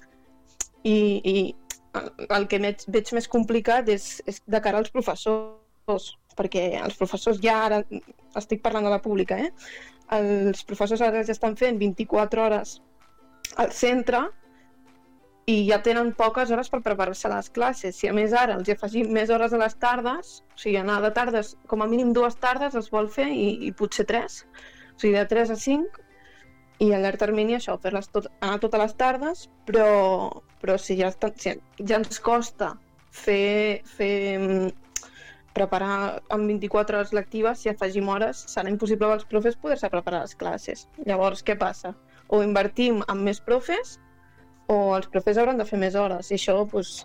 I, i el que veig, veig més complicat és, és de cara als professors, perquè els professors ja ara, estic parlant de la pública, eh? els professors ara ja estan fent 24 hores al centre i ja tenen poques hores per preparar-se les classes. Si a més ara els hi afegim més hores a les tardes, o sigui, anar de tardes, com a mínim dues tardes es vol fer i, i potser tres, o sigui, de 3 a 5, i a llarg termini això, fer-les tot, anar totes les tardes, però, però si, ja està, si ja ens costa fer, fer mm, preparar amb 24 hores lectives, si afegim hores, serà impossible pels profes poder-se preparar les classes. Llavors, què passa? O invertim en més profes o els profes hauran de fer més hores i això doncs,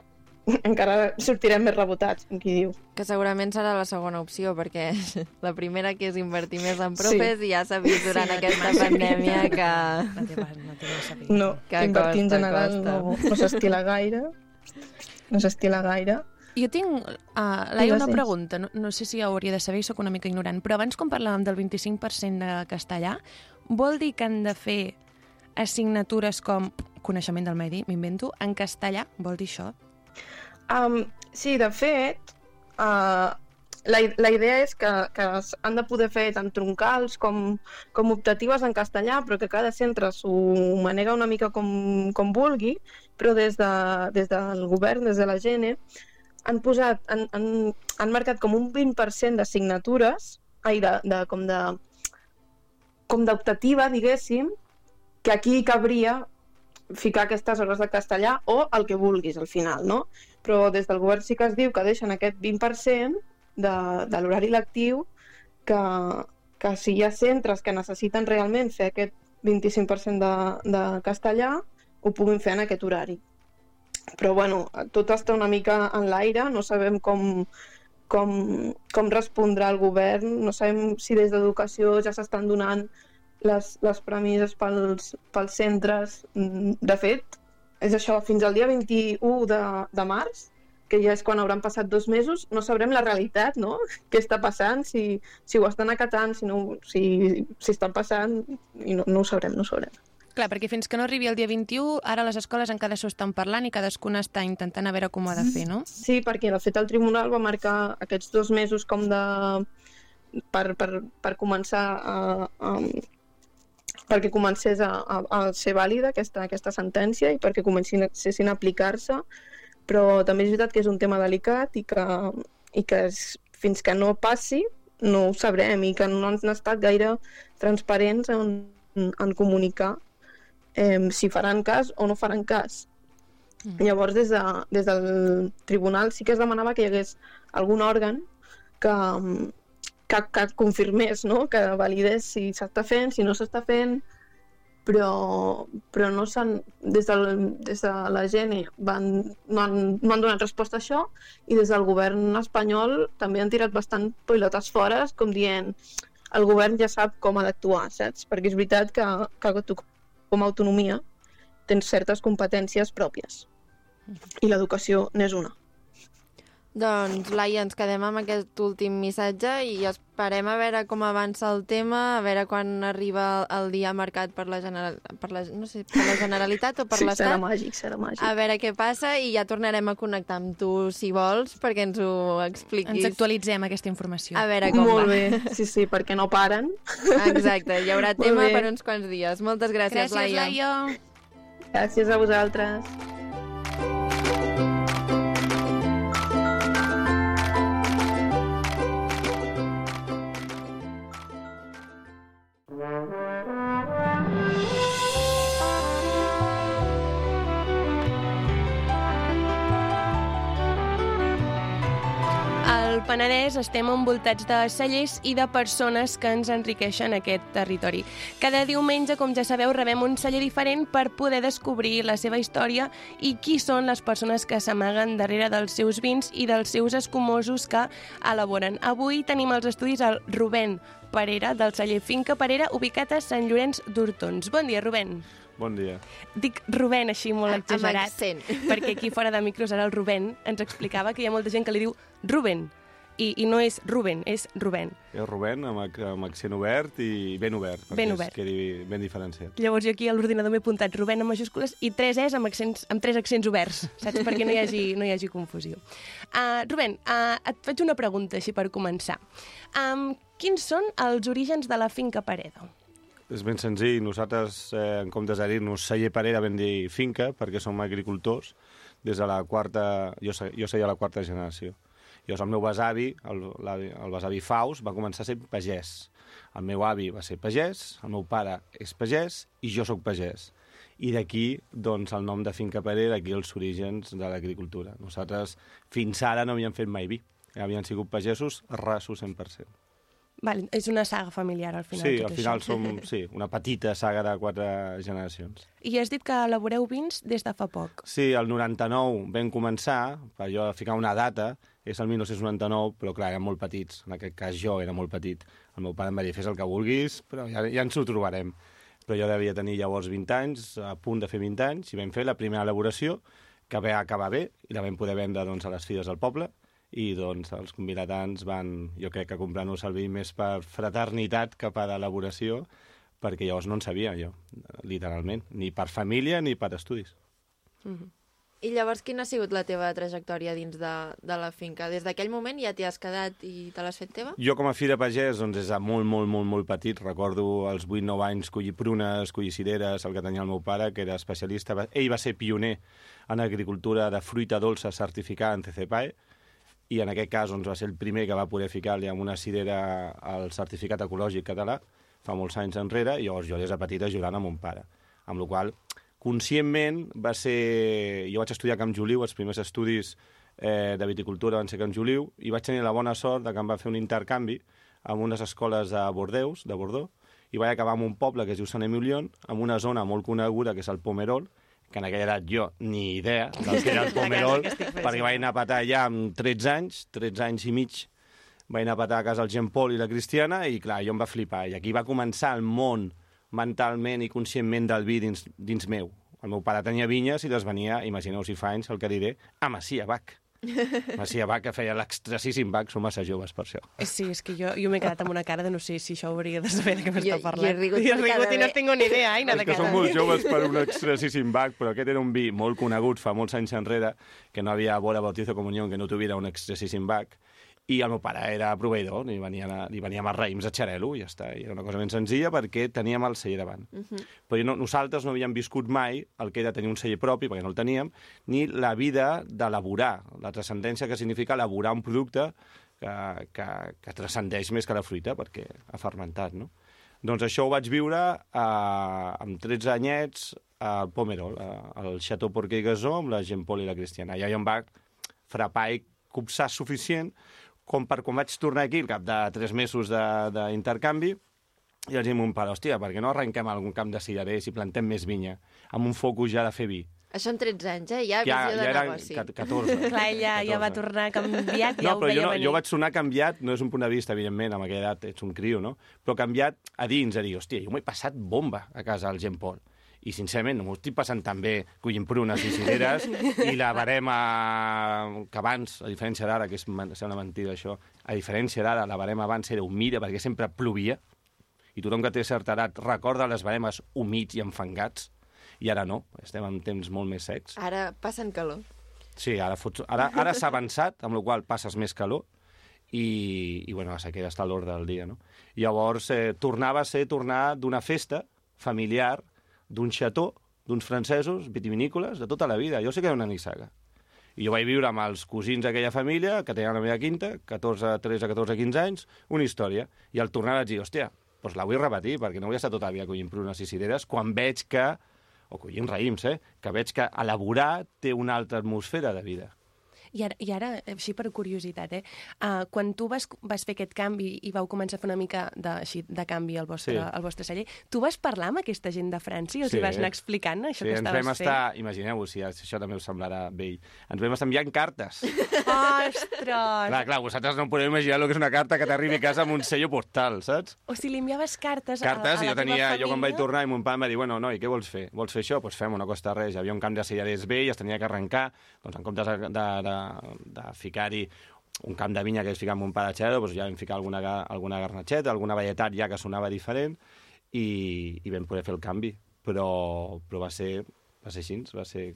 [LAUGHS] encara sortirem més rebotats, com qui diu.
Que segurament serà la segona opció, perquè [LAUGHS] la primera que és invertir més en profes i ja s'ha vist durant
Sí,
aquesta
sí.
pandèmia que...
No té, pas- no té.
No,
Que
invertir en general
costa.
no, no s'estila gaire. No s'estila gaire.
Jo tinc, uh, Laia, una pregunta. No, no sé si hauria de saber, sóc una mica ignorant, però abans quan parlàvem del 25% de castellà, vol dir que han de fer assignatures com coneixement del medi, m'invento, en castellà? Vol dir això?
Um, sí, de fet, uh, la, la idea és que, que han de poder fer tant troncals com, com optatives en castellà, però que cada centre s'ho manega una mica com, com vulgui, però des, de, des del govern, des de la GENE, han posat, han, han, han marcat com un 20% d'assignatures, ai, de, de, com de com d'optativa, diguéssim, que aquí cabria ficar aquestes hores de castellà o el que vulguis al final, no? Però des del govern sí que es diu que deixen aquest 20% de, de l'horari lectiu que, que si hi ha centres que necessiten realment fer aquest 25% de, de castellà, ho puguin fer en aquest horari. Però bueno, tot està una mica en l'aire, no sabem com, com, com respondrà el govern, no sabem si des d'educació ja s'estan donant les, les premisses pels, pels centres. Mm, De fet, és això, fins al dia 21 de, de març, que ja és quan hauran passat dos mesos, no sabrem la realitat, no? [LAUGHS] Què està passant, si, si ho estan acatant, si, no, si, si estan passant, i no, no ho sabrem, no ho sabrem.
Clar, perquè fins que no arribi el dia 21, ara les escoles encara s'ho estan parlant i cadascuna està intentant a veure com ho ha de fer, no?
Sí, perquè de fet el tribunal va marcar aquests dos mesos com de... per, per, per començar a, a, perquè comencés a, a, a ser vàlida aquesta, aquesta sentència i perquè comencin a, cessin a aplicar-se, però també és veritat que és un tema delicat i que, i que és, fins que no passi no ho sabrem i que no han estat gaire transparents en, en comunicar eh, si faran cas o no faran cas.
Mm.
Llavors, des, de, des del tribunal sí que es demanava que hi hagués algun òrgan que, que, que confirmés, no? que validés si s'està fent, si no s'està fent, però, però no s'han, des, del, des de la GENE van, no, han, no han donat resposta a això i des del govern espanyol també han tirat bastant pilotes fora, com dient el govern ja sap com ha d'actuar, saps? Perquè és veritat que, que tu com a autonomia tens certes competències pròpies i l'educació n'és una.
Doncs, Laia, ens quedem amb aquest últim missatge i esperem a veure com avança el tema, a veure quan arriba el dia marcat per la, general... per la, no sé, per la Generalitat o per
sí, serà
l'Estat.
màgic, serà màgic.
A veure què passa i ja tornarem a connectar amb tu, si vols, perquè ens ho expliquis.
Ens actualitzem aquesta informació.
A veure com
Molt
va.
bé, sí, sí, perquè no paren.
Exacte, hi haurà
Molt
tema
bé.
per uns quants dies. Moltes gràcies,
Gràcies, Laia.
Gràcies a vosaltres.
Penedès estem envoltats de cellers i de persones que ens enriqueixen aquest territori. Cada diumenge, com ja sabeu, rebem un celler diferent per poder descobrir la seva història i qui són les persones que s'amaguen darrere dels seus vins i dels seus escumosos que elaboren. Avui tenim als estudis el Rubén Parera, del celler Finca Parera, ubicat a Sant Llorenç d'Hortons. Bon dia, Rubén.
Bon dia.
Dic Rubén així molt exagerat, perquè aquí fora de micros ara el Rubén ens explicava que hi ha molta gent que li diu Ruben, i, i no és Ruben, és Rubén.
És Rubén, amb, amb accent obert i ben obert, perquè
Ben
es
obert.
quedi ben diferenciat.
Llavors jo aquí a l'ordinador m'he apuntat Rubén amb majúscules i tres es amb, accents, amb tres accents oberts, saps? Perquè no hi hagi, no hi hagi confusió. Uh, Rubén, uh, et faig una pregunta així per començar. Um, quins són els orígens de la finca Paredo?
És ben senzill. Nosaltres, eh, en comptes de dir-nos celler parera, vam dir finca, perquè som agricultors des de la quarta... Jo, jo seia la quarta generació. Llavors el meu besavi, el, l'avi- el besavi Faust, va començar a ser pagès. El meu avi va ser pagès, el meu pare és pagès i jo sóc pagès. I d'aquí, doncs, el nom de Finca Parera, d'aquí els orígens de l'agricultura. Nosaltres fins ara no havíem fet mai vi. Havien sigut pagesos rasos 100%.
Vale, és una saga familiar al final.
Sí, al final
això.
som [LAUGHS] sí, una petita saga de quatre generacions.
I has dit que elaboreu vins des de fa poc.
Sí, el 99 vam començar, per jo ficar una data, és el 1999, però clar, érem molt petits. En aquest cas jo era molt petit. El meu pare em va dir, fes el que vulguis, però ja, ja ens ho trobarem. Però jo devia tenir llavors 20 anys, a punt de fer 20 anys, i vam fer la primera elaboració, que va acabar bé, i la vam poder vendre doncs, a les filles del poble, i doncs els convidats van, jo crec que comprar-nos el vi més per fraternitat que per elaboració, perquè llavors no en sabia jo, literalment, ni per família ni per estudis.
I llavors, quina ha sigut la teva trajectòria dins de, de la finca? Des d'aquell moment ja t'hi has quedat i te l'has fet teva?
Jo com a fill de pagès, doncs des de molt, molt, molt, molt petit, recordo als 8-9 anys collir prunes, collir cireres, el que tenia el meu pare, que era especialista. Ell va ser pioner en agricultura de fruita dolça certificada en CCPAE, i en aquest cas doncs, va ser el primer que va poder ficar-li amb una cirera al certificat ecològic català, fa molts anys enrere, i llavors jo des de petit ajudant a mon pare. Amb la qual cosa, conscientment, va ser... Jo vaig estudiar a Camp Joliu, els primers estudis eh, de viticultura van ser a Camp Joliu, i vaig tenir la bona sort de que em va fer un intercanvi amb unes escoles de Bordeus, de Bordeaux, i vaig acabar en un poble que es diu Sant Emilion, en una zona molt coneguda, que és el Pomerol, que en aquella edat jo ni idea del que era el [LAUGHS] Pomerol, perquè vaig anar a patar allà amb 13 anys, 13 anys i mig, vaig anar a patar a casa el Jean Paul i la Cristiana, i clar, jo em va flipar. I aquí va començar el món mentalment i conscientment del vi dins, dins meu. El meu pare tenia vinyes i les venia, imagineu si fa anys el que diré, a Macia Bac. [LAUGHS] Macia Bac, que feia l'extrasíssim Bac, som massa joves per això.
Eh, Sí, és que jo, jo m'he quedat amb una cara de no sé si això hauria de saber de què m'està
Jo- jo
parlant.
he rigut
I he rigut i no tinc ni idea, Aina,
És
de
que
què
som molt joves per un extrasíssim Bac, però aquest era un vi molt conegut fa molts anys enrere, que no havia boda, bautizo, comunió, que no tuviera un extrasíssim Bac, i el meu pare era proveïdor, li venien, a, li veníem a raïms a Xarelo, i ja està. I era una cosa ben senzilla perquè teníem el celler davant. Uh -huh. Però no, nosaltres no havíem viscut mai el que era tenir un celler propi, perquè no el teníem, ni la vida d'elaborar, la transcendència que significa elaborar un producte que, que, que transcendeix més que la fruita, perquè ha fermentat, no? Doncs això ho vaig viure eh, amb 13 anyets al Pomerol, eh, al Chateau Porquer Gasó, amb la Jean Paul i la Cristiana. I allò em va frapar i copsar suficient com per quan vaig tornar aquí, al cap de 3 mesos de- d'intercanvi, i els dic a mon pare, hòstia, per què no arrenquem algun camp de cirerers i plantem més vinya, amb un focus ja de fer vi?
Això en 13 anys, eh? Ja,
Ja,
visió
ja
de
eren
negoci.
cat- 14. [LAUGHS]
Clar, ella ja va
14.
tornar canviat, ja
no,
ho
però
veia
jo, no,
venir.
jo vaig sonar canviat, no és un punt de vista, evidentment, amb aquella edat ets un criu, no? Però canviat a dins, a dir, hòstia, jo m'he passat bomba a casa al Gent Pol. I, sincerament, m'ho estic passant tan bé collint prunes i cireres i la barema que abans, a diferència d'ara, que és una mentida això, a diferència d'ara, la barema abans era humida perquè sempre plovia i tothom que té certa edat recorda les baremes humits i enfangats i ara no, estem en temps molt més secs.
Ara passen calor.
Sí, ara, fots... ara, ara s'ha avançat, amb la qual passes més calor, i, i bueno, la sequera està a l'ordre del dia, no? Llavors, eh, tornava a ser tornar d'una festa familiar, d'un xató, d'uns francesos vitivinícoles, de tota la vida. Jo sé que era una nissaga. I jo vaig viure amb els cosins d'aquella família, que tenien la meva quinta, 14, 13, 14, 15 anys, una història. I al tornar vaig dir, hòstia, doncs la vull repetir, perquè no vull estar tota la vida collint prunes i cireres, quan veig que, o collint raïms, eh, que veig que elaborar té una altra atmosfera de vida.
I ara, I ara, així per curiositat, eh? Uh, quan tu vas, vas fer aquest canvi i vau començar a fer una mica de, així, de canvi al vostre,
Sí.
al vostre celler, tu vas parlar amb aquesta gent de França i els
Sí.
hi vas anar explicant això
Sí,
que
ens
estaves
vam
fent?
estar, imagineu-vos, si això també us semblarà vell, ens vam estar enviant cartes.
Ostres!
clar, clar, vosaltres no podeu imaginar el que és una carta que t'arribi a casa amb un sello postal, saps?
O sigui, li enviaves cartes,
Cartes,
a, a
i
la
jo tenia,
teva
jo quan vaig
família?
tornar i mon pare em va dir, bueno, noi, què vols fer? Vols fer això? Doncs fem, no costa res. Hi havia un camp de selladers vell, es tenia que arrencar, doncs en comptes de, de, de, de ficar-hi un camp de vinya que es ficava amb un paratxero, doncs ja vam ficar alguna, alguna garnatxeta, alguna varietat ja que sonava diferent, i, i vam poder fer el canvi. Però, però va, ser, va ser així, va ser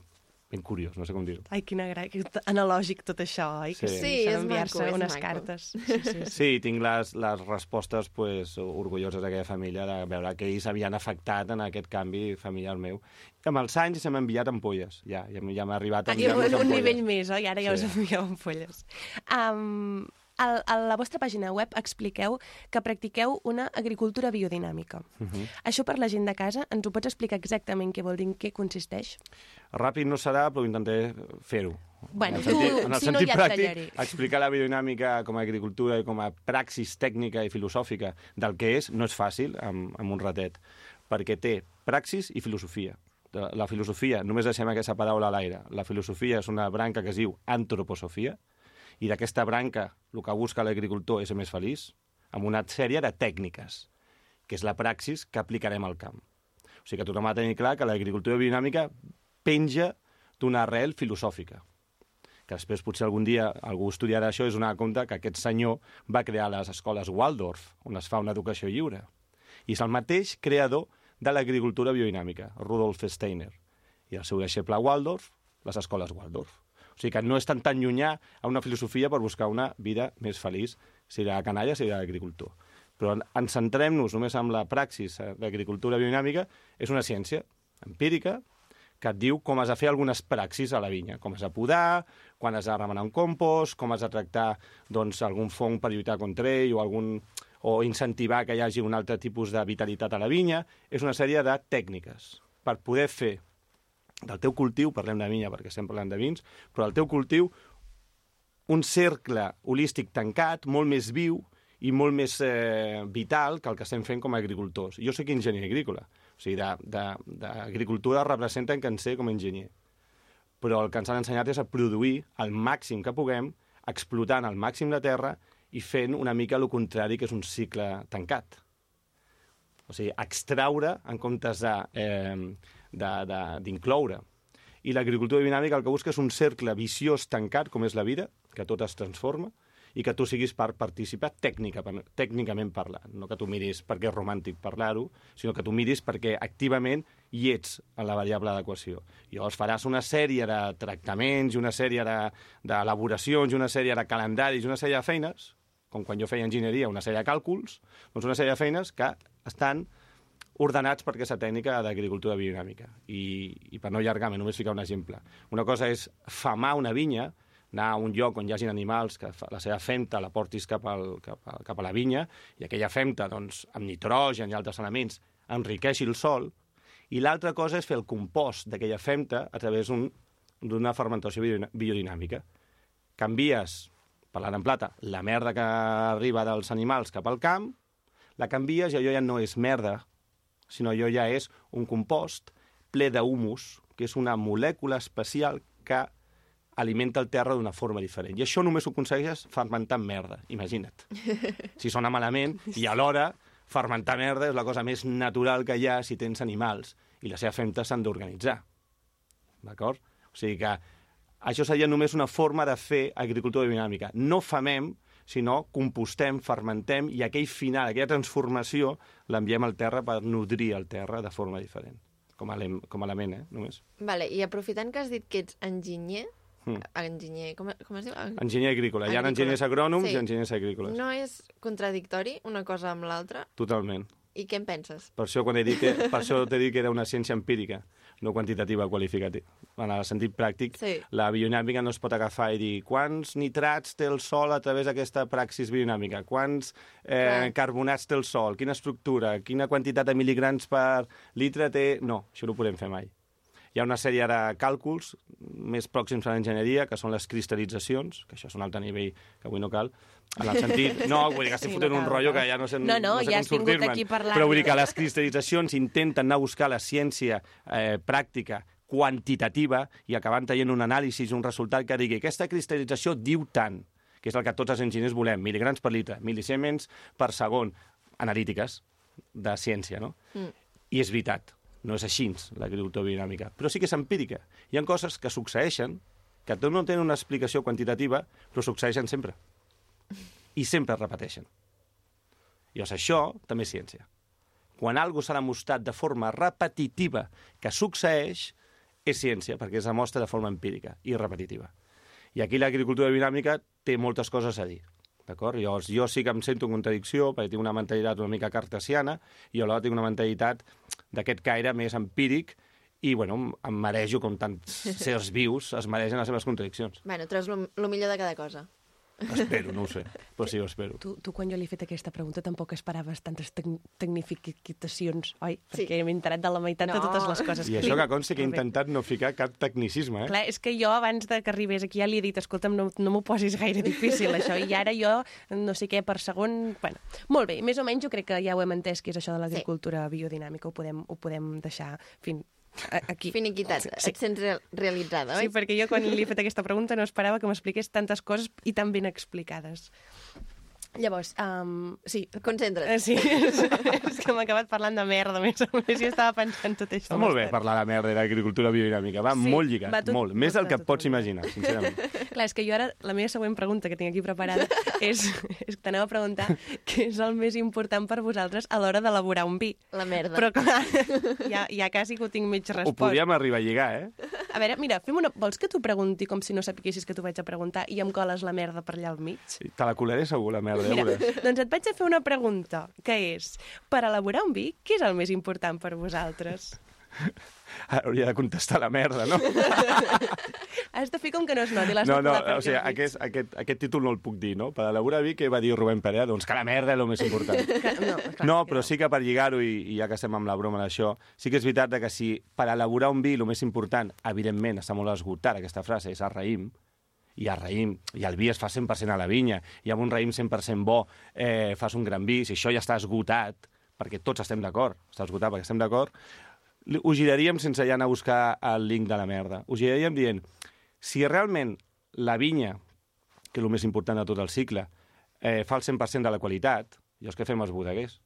ben curiós, no sé com dir-ho.
Ai, quina gra... analògic tot això, oi? Que
Sí.
Sí, és maco, és
unes
maco.
cartes. Sí, sí, sí.
Sí, tinc les, les respostes pues, orgulloses d'aquella família de veure que ells havien afectat en aquest canvi familiar meu. I amb els anys se m'han enviat ampolles, ja, ja, ja m'ha arribat a
Ah, un,
enviar-nos
un
ampolles.
nivell més, oi? Ara ja
Sí.
us envieu ampolles. Um, a, a la vostra pàgina web expliqueu que practiqueu una agricultura biodinàmica. Uh
Mhm.
-huh. Això per la gent de casa, ens ho pots explicar exactament què vol dir, en què consisteix?
Ràpid no serà, però intentaré fer-ho.
Bueno,
en el
tu,
sentit, en el
si no,
sentit
ja et
pràctic,
tallaré.
explicar la biodinàmica com a agricultura i com a praxis tècnica i filosòfica del que és no és fàcil amb, amb un ratet, perquè té praxis i filosofia. La filosofia, només deixem aquesta paraula a l'aire, la filosofia és una branca que es diu antroposofia, i d'aquesta branca el que busca l'agricultor és ser més feliç, amb una sèrie de tècniques, que és la praxis que aplicarem al camp. O sigui que tothom ha de tenir clar que l'agricultura biodinàmica penja d'una arrel filosòfica que després potser algun dia algú estudiarà això, és donar compte que aquest senyor va crear les escoles Waldorf, on es fa una educació lliure. I és el mateix creador de l'agricultura biodinàmica, Rudolf Steiner. I el seu deixeble Waldorf, les escoles Waldorf. Sigui que no és tan tan llunyà a una filosofia per buscar una vida més feliç, si era canalla, si era agricultor. Però en- ens centrem-nos només en la praxis d'agricultura biodinàmica, és una ciència empírica, que et diu com has de fer algunes praxis a la vinya, com has de podar, quan has de remenar un compost, com has de tractar doncs, algun fong per lluitar contra ell o, algun, o incentivar que hi hagi un altre tipus de vitalitat a la vinya. És una sèrie de tècniques per poder fer del teu cultiu, parlem de vinya perquè estem parlant de vins, però del teu cultiu un cercle holístic tancat, molt més viu i molt més eh, vital que el que estem fent com a agricultors. Jo soc enginyer agrícola, o sigui, d'agricultura representen que en sé com a enginyer. Però el que ens han ensenyat és a produir el màxim que puguem, explotant el màxim de terra i fent una mica el contrari, que és un cicle tancat. O sigui, extraure en comptes. Eh, de, de, d'incloure. I l'agricultura dinàmica el que busca és un cercle viciós tancat, com és la vida, que tot es transforma, i que tu siguis part participar tècnica, tècnicament parlant. No que tu miris perquè és romàntic parlar-ho, sinó que tu miris perquè activament hi ets en la variable d'equació. I llavors faràs una sèrie de tractaments i una sèrie de- d'elaboracions i una sèrie de calendaris i una sèrie de feines, com quan jo feia enginyeria, una sèrie de càlculs, doncs una sèrie de feines que estan ordenats per aquesta tècnica d'agricultura biodinàmica. I, I per no allargar-me, només ficar un exemple. Una cosa és famar una vinya, anar a un lloc on hi hagin animals que la seva femta la portis cap, al, cap, a, cap a la vinya i aquella femta, doncs, amb nitrogen i altres elements, enriqueixi el sol, i l'altra cosa és fer el compost d'aquella femta a través d'un- d'una fermentació biodina- biodinàmica. Canvies, parlant en plata, la merda que arriba dels animals cap al camp, la canvies i allò ja no és merda, sinó allò ja és un compost ple d'humus, que és una molècula especial que alimenta el terra d'una forma diferent. I això només ho aconsegueixes fermentant merda, imagina't. [LAUGHS] Si sona malament, i alhora fermentar merda és la cosa més natural que hi ha si tens animals, i la seva femta s'han d'organitzar. D'acord? O sigui que això seria només una forma de fer agricultura dinàmica. No famem, sinó compostem, fermentem, i aquell final, aquella transformació, l'enviem al terra per nodrir el terra de forma diferent. Com a, com a element, eh? Només.
Vale, i aprofitant que has dit que ets enginyer,
Mm.
enginyer, com, com es diu?
Enginyer agrícola. Hi ha
Agrícola.
enginyers agrònoms
Sí.
i enginyers agrícoles.
No és contradictori una cosa amb l'altra?
Totalment.
I què en penses?
Per això, quan he dit que, per això t'he dit que era una ciència empírica, no quantitativa qualificativa. En el sentit pràctic,
Sí.
la biodinàmica no es pot agafar i dir quants nitrats té el sol a través d'aquesta praxis biodinàmica, quants eh,
Clar.
carbonats té el sol, quina estructura, quina quantitat de mil·ligrams per litre té... No, això no ho podem fer mai. Hi ha una sèrie de càlculs més pròxims a l'enginyeria, que són les cristal·litzacions, que això és un altre nivell que avui no cal, en el sentit... No, vull dir que estic
Sí,
fotent
no
un rotllo
no.
que ja no sé,
No, no,
sé
ja
com sortir-me'n. Però vull dir que les cristal·litzacions intenten anar a buscar la ciència eh, pràctica quantitativa i acabant traient un anàlisi, un resultat que digui aquesta cristal·lització diu tant, que és el que tots els enginyers volem, miligrams per litre, mil·lisiemens per segon, analítiques de ciència, no? Mm. I és veritat, no és així l'agricultura biodinàmica, però sí que és empírica. Hi ha coses que succeeixen, que no tenen una explicació quantitativa, però succeeixen sempre. I sempre es repeteixen. Llavors, això també és ciència. Quan algo s'ha demostrat de forma repetitiva que succeeix, és ciència, perquè es demostra de forma empírica i repetitiva. I aquí l'agricultura biodinàmica té moltes coses a dir. D'acord? Llavors, jo sí que em sento en contradicció, perquè tinc una mentalitat una mica cartesiana, i alhora tinc una mentalitat d'aquest caire més empíric, i, bueno, em- marejo com tants [LAUGHS] sers vius es mereixen les seves contradiccions.
Bueno, treus lo, lo millor de cada cosa.
Espero, no ho sé, però sí ho espero.
Tu, tu quan jo li he fet aquesta pregunta tampoc esperaves tantes tec tecnificacions, oi?
Sí.
Perquè m'he enterat de la meitat
No.
de totes les coses.
I
que
això que consti que he intentat no ficar cap tecnicisme, eh?
Clar, és que jo abans de que arribés aquí ja li he dit, escolta'm, no, no m'ho posis gaire difícil, això, i ara jo no sé què per segon... Bueno, molt bé, més o menys jo crec que ja ho hem entès, que és això de l'agricultura biodinàmica, ho podem, ho podem deixar fin, a- aquí.
Finiquitat.
Sí.
Et sents real, realitzada, oi?
Sí, perquè jo quan li he fet aquesta pregunta no esperava que m'expliqués tantes coses i tan ben explicades. Llavors, um, sí,
Concentra't.
Eh, Sí, és, és que m'ha acabat parlant de merda, a més a més, i estava pensant tot això.
Està molt bé parlar de merda i l'agricultura biodinàmica. Va
Sí,
molt lligat,
va tot-
molt. Més del
va
que
tot
et pots
molt
imaginar, sincerament. [LAUGHS]
Clar, és que jo ara, la meva següent pregunta que tinc aquí preparada [LAUGHS] és, és que t'aneu a preguntar què és el més important per vosaltres a l'hora d'elaborar un vi.
La merda.
Però clar, ja, ja quasi que ho tinc mig
Ho
respost.
podríem arribar a lligar, eh?
A veure, mira, fem una... vols que t'ho pregunti com si no sapiguessis que t'ho vaig a preguntar i em coles la merda per allà al mig?
Te la colaré segur, la merda, ja
Mira,
veuràs. [LAUGHS]
doncs et vaig a fer una pregunta, que és, per elaborar un vi, què és el més important per vosaltres? [LAUGHS]
Ara hauria de contestar la merda, no? [LAUGHS]
Has de fer com que no es noti,
No, no, o sigui, aquest, aquest, aquest títol no el puc dir, no? Per elaborar vi, què va dir Rubén Perea? Doncs que la merda és el més important. [LAUGHS]
Que- No, clar,
No, però sí que per lligar-ho, i, i ja que estem amb la broma d'això, sí que és veritat que si per elaborar un vi el més important, evidentment, està molt esgotada aquesta frase, és el raïm, i el raïm, i el vi es fa 100% a la vinya, i amb un raïm 100% bo eh, fas un gran vi, si això ja està esgotat, perquè tots estem d'acord, està esgotat perquè estem d'acord, ho giraríem sense ja anar a buscar el link de la merda. Ho giraríem dient, si realment la vinya, que és el més important de tot el cicle, eh, fa el 100% de la qualitat, llavors què fem els bodeguers?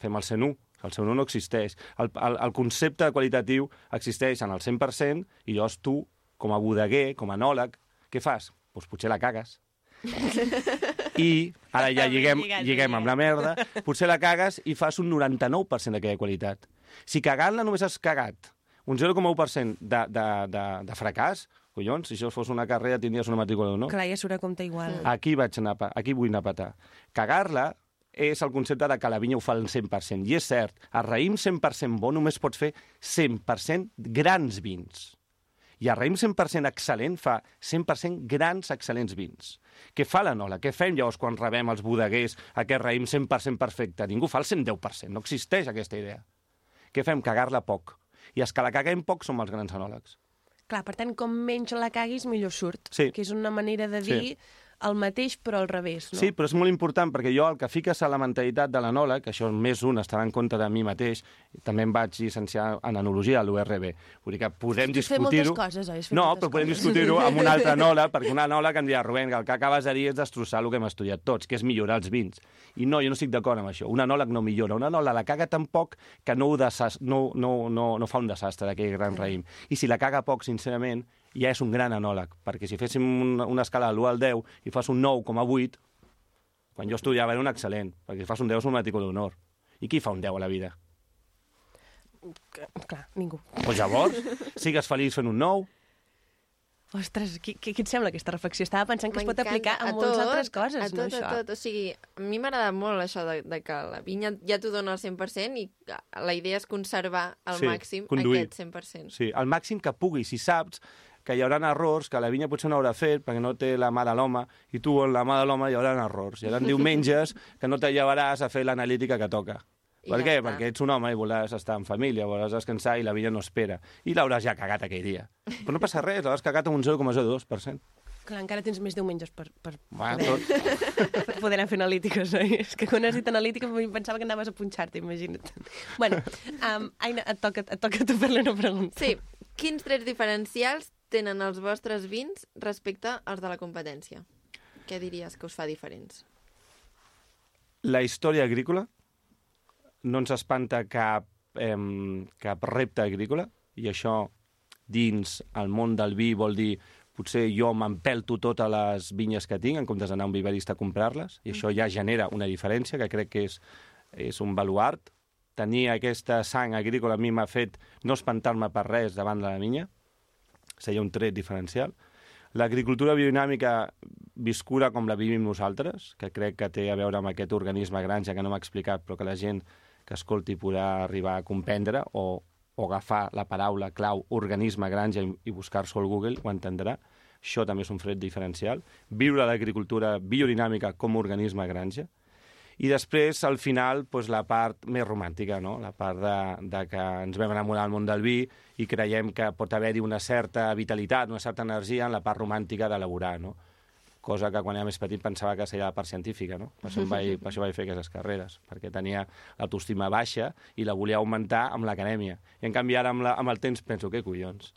Fem el 101. El 101 no existeix. El, el, el concepte qualitatiu existeix en el 100% i llavors tu, com a bodeguer, com a anòleg, què fas? Doncs potser la cagues. I ara ja lliguem, lliguem amb la merda, potser la cagues i fas un 99% d'aquella qualitat. Si cagant-la només has cagat un 0,1% de, de, de, de fracàs, collons, si això fos una carrera tindries una matrícula d'honor.
Clar, ja surt a compte igual.
Aquí vaig anar, a aquí vull anar a patar. Cagar-la és el concepte de que la vinya ho fa al 100%. I és cert, el raïm 100% bo només pots fer 100% grans vins. I el raïm 100% excel·lent fa 100% grans, excel·lents vins. Què fa la Nola? Què fem llavors quan rebem els bodeguers aquest raïm 100% perfecte? Ningú fa el 110%, no existeix aquesta idea. Què fem? Cagar-la poc. I els que la caguem poc som els grans anòlegs.
Clar, per tant, com menys la caguis, millor surt.
Sí.
Que és una manera de
Sí.
El mateix, però al revés, no?
Sí, però és molt important perquè jo el que fiques a la mentalitat de l'anòleg, que això més un estarà en compte de mi mateix, també em vaig llicenciar en enologia a l'URB. Vull dir que podem discutir-ho...
coses, oi?
No, però podem discutir-ho amb un altre anòleg, [LAUGHS] perquè un anòleg em dirà, Rubén, que el que acabes de dir és destrossar el que hem estudiat tots, que és millorar els vins. I no, jo no estic d'acord amb això. Un anòleg no millora. Un anòleg la caga tan poc que no, ho desas... no, no, no, no fa un desastre d'aquell gran raïm. I si la caga poc, sincerament, ja és un gran anòleg, perquè si féssim una, una escala de l'1 al 10 i fas un 9,8, quan jo estudiava era un excel·lent, perquè si fas un 10 és un matrícula d'honor. I qui fa un 10 a la vida?
Clar, ningú.
Doncs llavors, sigues feliç fent un 9,
Ostres, què, què, et sembla aquesta reflexió? Estava pensant que es pot aplicar a,
A
moltes
tot,
altres coses,
a tot,
no, això?
A tot, o sigui, a mi m'agrada molt això de, de que la vinya ja t'ho dona al 100% i que la idea és conservar al
Sí,
màxim
conduir.
aquest 100%.
Sí, el màxim que puguis, si saps que hi haurà errors, que la vinya potser no haurà fet perquè no té la mà de l'home, i tu en la mà de l'home hi haurà errors. Hi haurà diumenges que no te llevaràs a fer l'analítica que toca.
I
per
ja
què?
està.
Perquè ets un home i vols estar en família, vols descansar i la vida no espera. I l'hauràs ja cagat aquell dia. Però no passa res, l'hauràs cagat amb un 0,02%.
Clar, encara tens més diumenges per, per,
Bueno,
poder,
tot. [LAUGHS]
per poder anar fent analítiques, oi? És que quan has dit analítica pensava que anaves a punxar-te, imagina't. Bueno, um, Aina, et toca, et toca a tu fer-li una pregunta.
Sí. Quins trets diferencials tenen els vostres vins respecte als de la competència? Què diries que us fa diferents?
La història agrícola no ens espanta cap, eh, cap repte agrícola i això dins el món del vi vol dir potser jo m'empelto totes les vinyes que tinc en comptes d'anar a un viverista a comprar-les i això ja genera una diferència que crec que és, és un baluart. Tenir aquesta sang agrícola a mi m'ha fet no espantar-me per res davant de la vinya, seria un tret diferencial. L'agricultura biodinàmica viscura com la vivim nosaltres, que crec que té a veure amb aquest organisme granja que no m'ha explicat, però que la gent que escolti podrà arribar a comprendre o, o agafar la paraula clau organisme granja i, i buscar-s'ho al Google, ho entendrà. Això també és un fred diferencial. Viure l'agricultura biodinàmica com a organisme granja. I després, al final, doncs, la part més romàntica, no? la part de, de que ens vam enamorar del món del vi i creiem que pot haver-hi una certa vitalitat, una certa energia en la part romàntica d'elaborar, no? cosa que quan era més petit pensava que seria la part científica, no? Per això, vaig, per això vaig fer aquestes carreres, perquè tenia l'autoestima baixa i la volia augmentar amb l'acadèmia. I en canvi ara amb, la, amb el temps penso, què collons?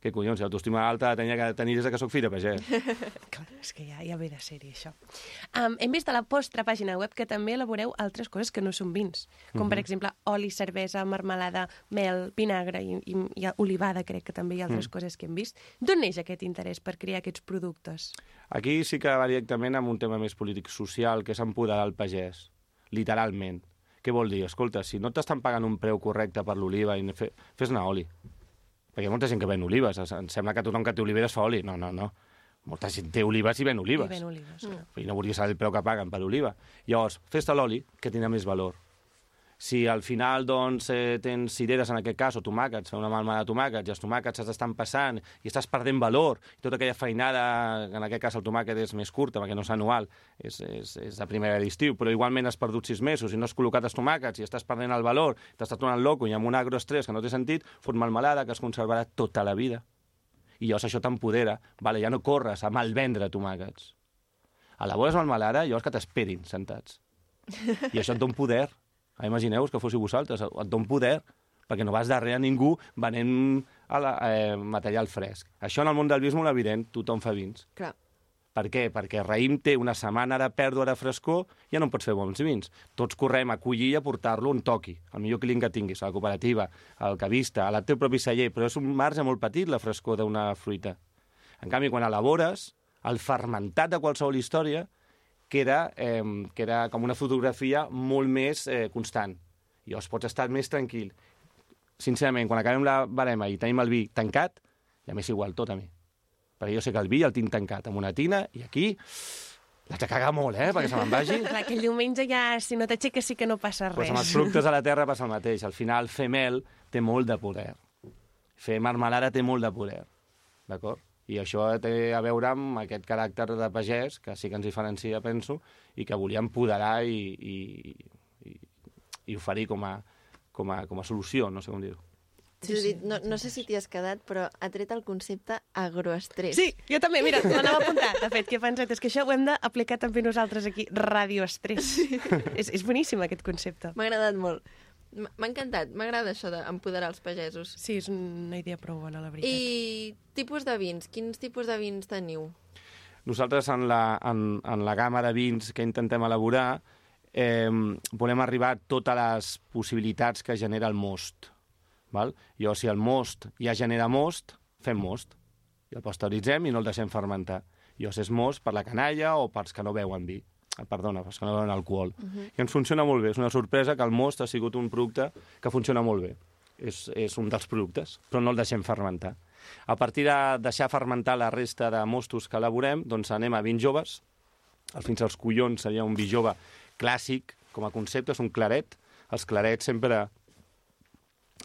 Què collons? Si l'autoestima alta tenia que tenir des que sóc fill de pagès. [LAUGHS]
Clar, és que ja, ja ve de sèrie, això. Um, hem vist a la vostra pàgina web que també elaboreu altres coses que no són vins, com per exemple oli, cervesa, marmelada, mel, vinagre i, i, i olivada, crec que també hi ha altres mm. coses que hem vist. D'on neix aquest interès per crear aquests productes?
Aquí sí que va directament amb un tema més polític-social, que és empoderar el pagès, literalment. Què vol dir? Escolta, si no t'estan pagant un preu correcte per l'oliva, fes-ne oli. Perquè hi ha molta gent que ven olives. Em sembla que tothom que té oliveres fa oli. No, no, no. Molta gent té olives i ven olives.
I ven olives. Mm.
I no volia saber el preu que paguen per oliva. Llavors, fes-te l'oli, que tindrà més valor. Si al final doncs, eh, tens cireres, en aquest cas, o tomàquets, una malmada de tomàquets, i els tomàquets s'estan passant i estàs perdent valor, i tota aquella feinada, en aquest cas el tomàquet és més curta, perquè no és anual, és, és, és de primera d'estiu, però igualment has perdut sis mesos i no has col·locat els tomàquets i estàs perdent el valor, t'estàs tornant loco i amb un agroestrès que no té sentit, fot malmelada que es conservarà tota la vida. I llavors això t'empodera, vale, ja no corres a malvendre tomàquets. Elabores malmelada i llavors que t'esperin sentats. I això et dona poder. Ah, Imagineu-vos que fóssiu vosaltres, et dona poder, perquè no vas darrere a ningú venent a la, eh, material fresc. Això en el món del vi és molt evident, tothom fa vins.
Clar.
Per què? Perquè raïm té una setmana de pèrdua de frescor, ja no en pots fer bons vins. Tots correm a collir i a portar-lo on toqui, el millor client que tinguis, a la cooperativa, al cavista, a la teu propi celler, però és un marge molt petit la frescor d'una fruita. En canvi, quan elabores, el fermentat de qualsevol història queda, eh, queda com una fotografia molt més eh, constant. I llavors pots estar més tranquil. Sincerament, quan acabem la barema i tenim el vi tancat, ja m'és igual tot a mi. Perquè jo sé que el vi el tinc tancat amb una tina i aquí l'haig de cagar molt, eh, perquè se me'n vagi. [LAUGHS]
Clar, aquell diumenge ja, si no t'aixeques, sí que no passa
Pues
res.
amb els fructes a la terra passa el mateix. Al final, fer mel té molt de poder. Fer marmelada té molt de poder. D'acord? I això té a veure amb aquest caràcter de pagès, que sí que ens diferencia, penso, i que volia empoderar i, i, i, i oferir com a, com, a, com a solució, no sé com dir-ho.
Sí, Judit, no, no sé si t'hi has quedat, però ha tret el concepte agroestrès.
Sí, jo també, mira, l'anava a apuntar. De fet, que he pensat, és que això ho hem d'aplicar també nosaltres aquí, radioestrès. és, és boníssim aquest concepte.
M'ha agradat molt. M'ha encantat, m'agrada això d'empoderar els pagesos.
Sí, és una idea prou bona, la veritat.
I tipus de vins, quins tipus de vins teniu?
Nosaltres, en la, en, en la gamma de vins que intentem elaborar, eh, volem arribar a totes les possibilitats que genera el most. Val? Llavors, si el most ja genera most, fem most. I el pasteuritzem i no el deixem fermentar. Llavors és most per la canalla o pels que no beuen vi. Ah, Perdona, que no beuen alcohol. Uh -huh. I ens funciona molt bé. És una sorpresa que el most ha sigut un producte que funciona molt bé. És, és un dels productes, però no el deixem fermentar. A partir de deixar fermentar la resta de mostos que elaborem, doncs anem a vins joves. El fins als collons seria un vi jove clàssic, com a concepte, és un claret. Els clarets sempre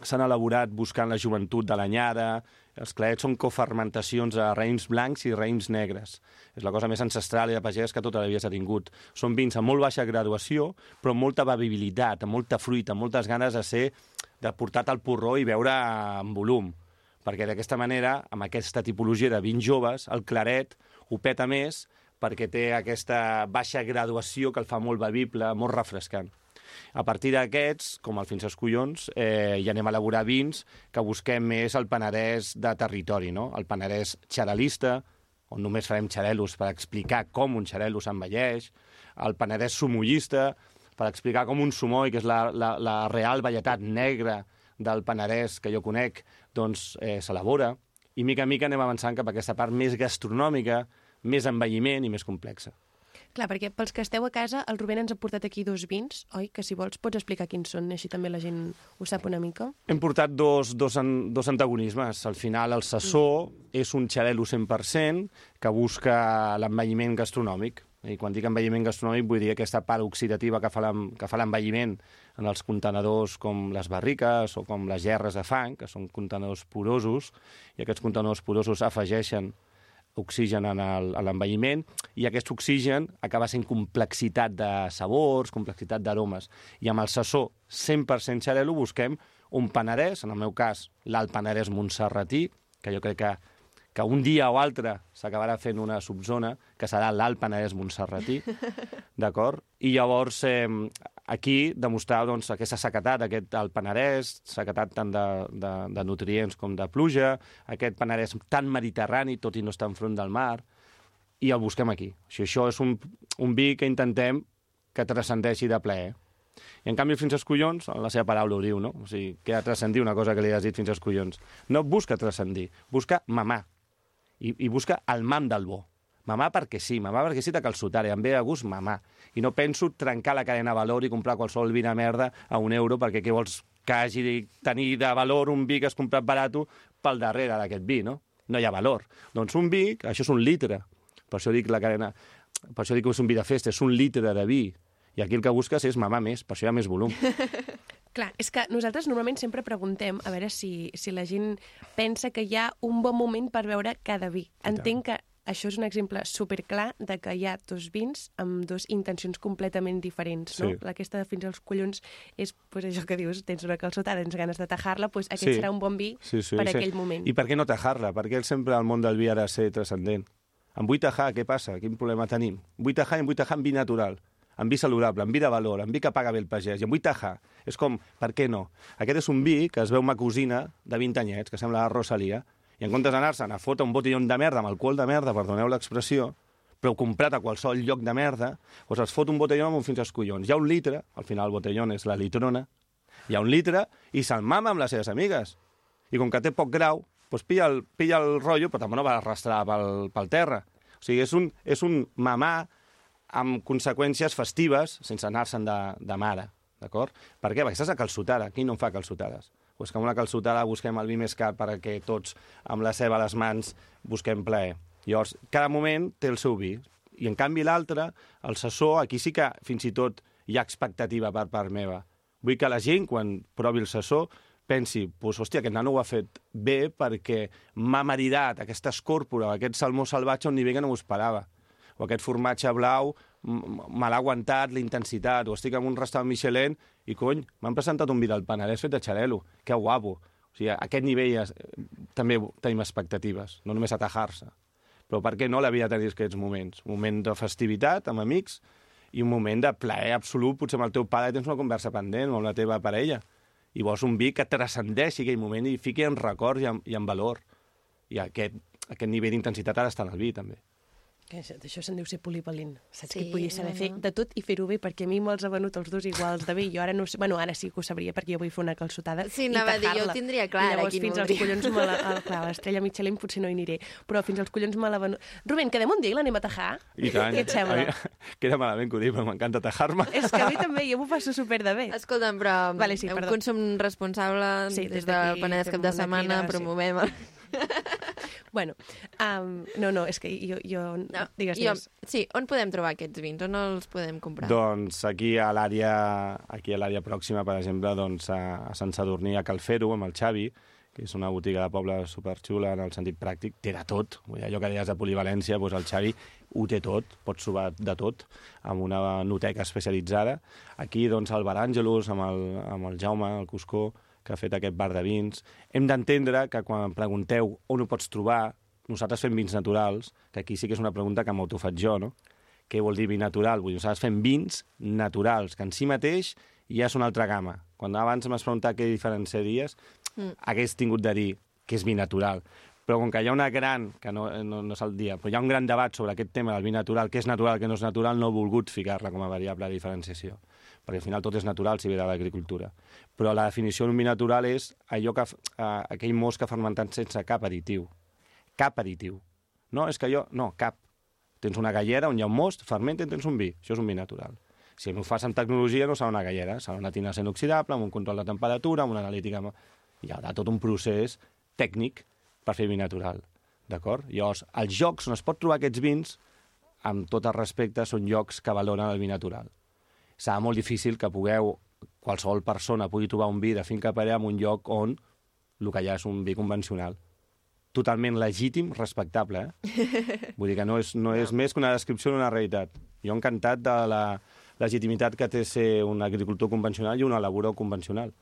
s'han elaborat buscant la joventut de l'anyada, Els clarets són cofermentacions de raïms blancs i raïms negres. És la cosa més ancestral i de pagès que tota la vida s'ha tingut. Són vins amb molt baixa graduació, però amb molta bevibilitat, amb molta fruita, amb moltes ganes de ser de portar al porró i beure en volum. Perquè d'aquesta manera, amb aquesta tipologia de vins joves, el claret ho peta més perquè té aquesta baixa graduació que el fa molt bevible, molt refrescant. A partir d'aquests, com el Fins als Collons, eh, ja anem a elaborar vins que busquem més el Penedès de territori, no? el Penedès xarelista, on només farem xarelos per explicar com un xarelo s'envelleix, el Penedès sumollista, per explicar com un sumoi, que és la, la, la real varietat negra del Penedès que jo conec, doncs eh, s'elabora, i mica en mica anem avançant cap a aquesta part més gastronòmica, més envelliment i més complexa.
Clar, perquè pels que esteu a casa, el Rubén ens ha portat aquí dos vins, oi? Que si vols pots explicar quins són, així també la gent ho sap una mica.
Hem portat dos, dos, an, dos antagonismes. Al final, el Sassó mm. és un xarelo 100% que busca l'envelliment gastronòmic. I quan dic envelliment gastronòmic vull dir aquesta part oxidativa que fa l'envelliment en els contenedors com les barriques o com les gerres de fang, que són contenedors porosos, i aquests contenedors porosos afegeixen oxigen en l'envelliment i aquest oxigen acaba sent complexitat de sabors, complexitat d'aromes. I amb el sassó 100% xarelo busquem un Penedès, en el meu cas l'Alt Penedès Montserratí, que jo crec que, que un dia o altre s'acabarà fent una subzona, que serà l'Alt Penedès Montserratí, [LAUGHS] d'acord? I llavors eh, aquí demostrar doncs, aquesta sequetat, aquest el Penedès, sequetat tant de, de, de nutrients com de pluja, aquest Penedès tan mediterrani, tot i no estar enfront del mar, i el busquem aquí. O sigui, això és un, un vi que intentem que transcendeixi de plaer. I en canvi, fins als collons, la seva paraula ho diu, no? O sigui, que ha transcendir una cosa que li has dit fins als collons. No busca transcendir, busca mamar. I, i busca el mam del bo. Mamar perquè sí, mamar perquè sí de calçotar, i em ve a gust mamar. I no penso trencar la cadena de valor i comprar qualsevol vi de merda a un euro perquè què vols que hagi de tenir de valor un vi que has comprat barat pel darrere d'aquest vi, no? No hi ha valor. Doncs un vi, això és un litre. Per això dic la cadena... Per això dic que és un vi de festa, és un litre de vi. I aquí el que busques és mamar més, per això hi ha més volum. [LAUGHS]
Clar, és que nosaltres normalment sempre preguntem a veure si, si la gent pensa que hi ha un bon moment per veure cada vi. Entenc que això és un exemple superclar de que hi ha dos vins amb dos intencions completament diferents, no? Sí. Aquesta de fins als collons és pues, això que dius, tens una calçotada, tens ganes de tajar-la, pues aquest sí. serà un bon vi sí, sí, per sí. aquell moment.
I per què no tajar-la? Perquè sempre el món del vi ha de ser transcendent. En vull tajar, què passa? Quin problema tenim? Vull tajar i en vull tajar amb vi natural, amb vi saludable, amb vi de valor, amb vi que paga bé el pagès, i en vull tajar. És com, per què no? Aquest és un vi que es veu ma cosina de 20 anyets, que sembla la Rosalia, i en comptes d'anar-se'n a fotre un botellón de merda amb alcohol de merda, perdoneu l'expressió, però comprat a qualsevol lloc de merda, doncs es fot un botellón amb un fins als collons. Hi ha un litre, al final el botellón és la litrona, hi ha un litre i se'l mama amb les seves amigues. I com que té poc grau, doncs pilla el, pilla el rotllo, però també no va arrastrar pel, pel terra. O sigui, és un, és un mamar amb conseqüències festives sense anar-se'n de, de mare, d'acord? Per què? Perquè estàs a calçotada. Qui no fa calçotades? pues que amb una calçotada busquem el vi més car perquè tots, amb la ceba a les mans, busquem plaer. Llavors, cada moment té el seu vi. I, en canvi, l'altre, el sassó, aquí sí que fins i tot hi ha expectativa per part meva. Vull que la gent, quan provi el sassó, pensi, pues, hòstia, aquest nano ho ha fet bé perquè m'ha maridat aquesta escòrpora, aquest salmó salvatge un nivell que no m'ho esperava. O aquest formatge blau me l'ha aguantat, la intensitat, o estic en un restaurant Michelin i, cony, m'han presentat un vi del Penedès fet de xarelo, que guapo. O sigui, a aquest nivell es, també tenim expectatives, no només atajar-se. Però per què no la vida tenir aquests moments? Un moment de festivitat amb amics i un moment de plaer absolut, potser amb el teu pare tens una conversa pendent o amb la teva parella, i vols un vi que transcendeixi aquell moment i fiqui en records i en, i en valor. I aquest, aquest nivell d'intensitat ara està en el vi, també.
Que això se'n diu ser polivalent. Saps sí, que podies saber no, no. fer de tot i fer-ho bé, perquè a mi me'ls ha venut els dos iguals de bé. Jo ara no sé... Bueno, ara sí que ho sabria, perquè jo vull fer una calçotada
sí, i tajar-la. Sí, jo ho tindria clar.
I llavors fins als collons me la... El, clar, l'estrella Michelin potser no hi aniré, però fins als collons me la venut... Rubén, quedem un dia i l'anem a tajar?
I tant.
Què et sembla? [LAUGHS]
Queda malament que ho dic, però m'encanta tajar-me.
És que a mi també, jo m'ho passo super de bé.
Escolta'm, però vale, sí, un consum responsable sí, des, des del Penedès cap de setmana, promovem... Sí. [LAUGHS]
bueno, um, no, no, és que jo... jo no, digues,
jo, Sí, on podem trobar aquests vins? On els podem comprar?
Doncs aquí a l'àrea aquí a l'àrea pròxima, per exemple, doncs a, a Sant Sadurní, a Calfero, amb el Xavi, que és una botiga de poble superxula en el sentit pràctic, té de tot. Vull dir, allò que deies de polivalència, doncs el Xavi ho té tot, pots trobar de tot, amb una noteca especialitzada. Aquí, doncs, el Bar Àngelus, amb el, amb el Jaume, el Cuscó, que ha fet aquest bar de vins. Hem d'entendre que quan pregunteu on ho pots trobar, nosaltres fem vins naturals, que aquí sí que és una pregunta que m'autofaig jo, no? Què vol dir vi natural? Vull dir, nosaltres fem vins naturals, que en si mateix ja és una altra gamma. Quan abans m'has preguntat què diferenciaries, mm. hagués tingut de dir que és vi natural. Però com que hi ha una gran, que no, no, no és el dia, però hi ha un gran debat sobre aquest tema del vi natural, què és natural, què no és natural, no he volgut ficar-la com a variable de diferenciació. Perquè al final tot és natural si ve de l'agricultura. Però la definició d'un vi natural és allò que, eh, aquell mos que ha fermentat sense cap additiu. Cap additiu. No, és que jo... No, cap. Tens una gallera on hi ha un most, fermenta i tens un vi. Això és un vi natural. Si m'ho fas amb tecnologia no serà una gallera, serà una tina sent oxidable, amb un control de temperatura, amb una analítica... Hi haurà tot un procés tècnic per fer vi natural, d'acord? Llavors, els jocs on es pot trobar aquests vins, amb tot el respecte, són llocs que valoren el vi natural. Serà molt difícil que pugueu, qualsevol persona pugui trobar un vi de finca parella en un lloc on el que hi ha és un vi convencional. Totalment legítim, respectable, eh? [LAUGHS] Vull dir que no és, no és més que una descripció d'una realitat. Jo encantat de la legitimitat que té ser un agricultor convencional i un elaborador convencional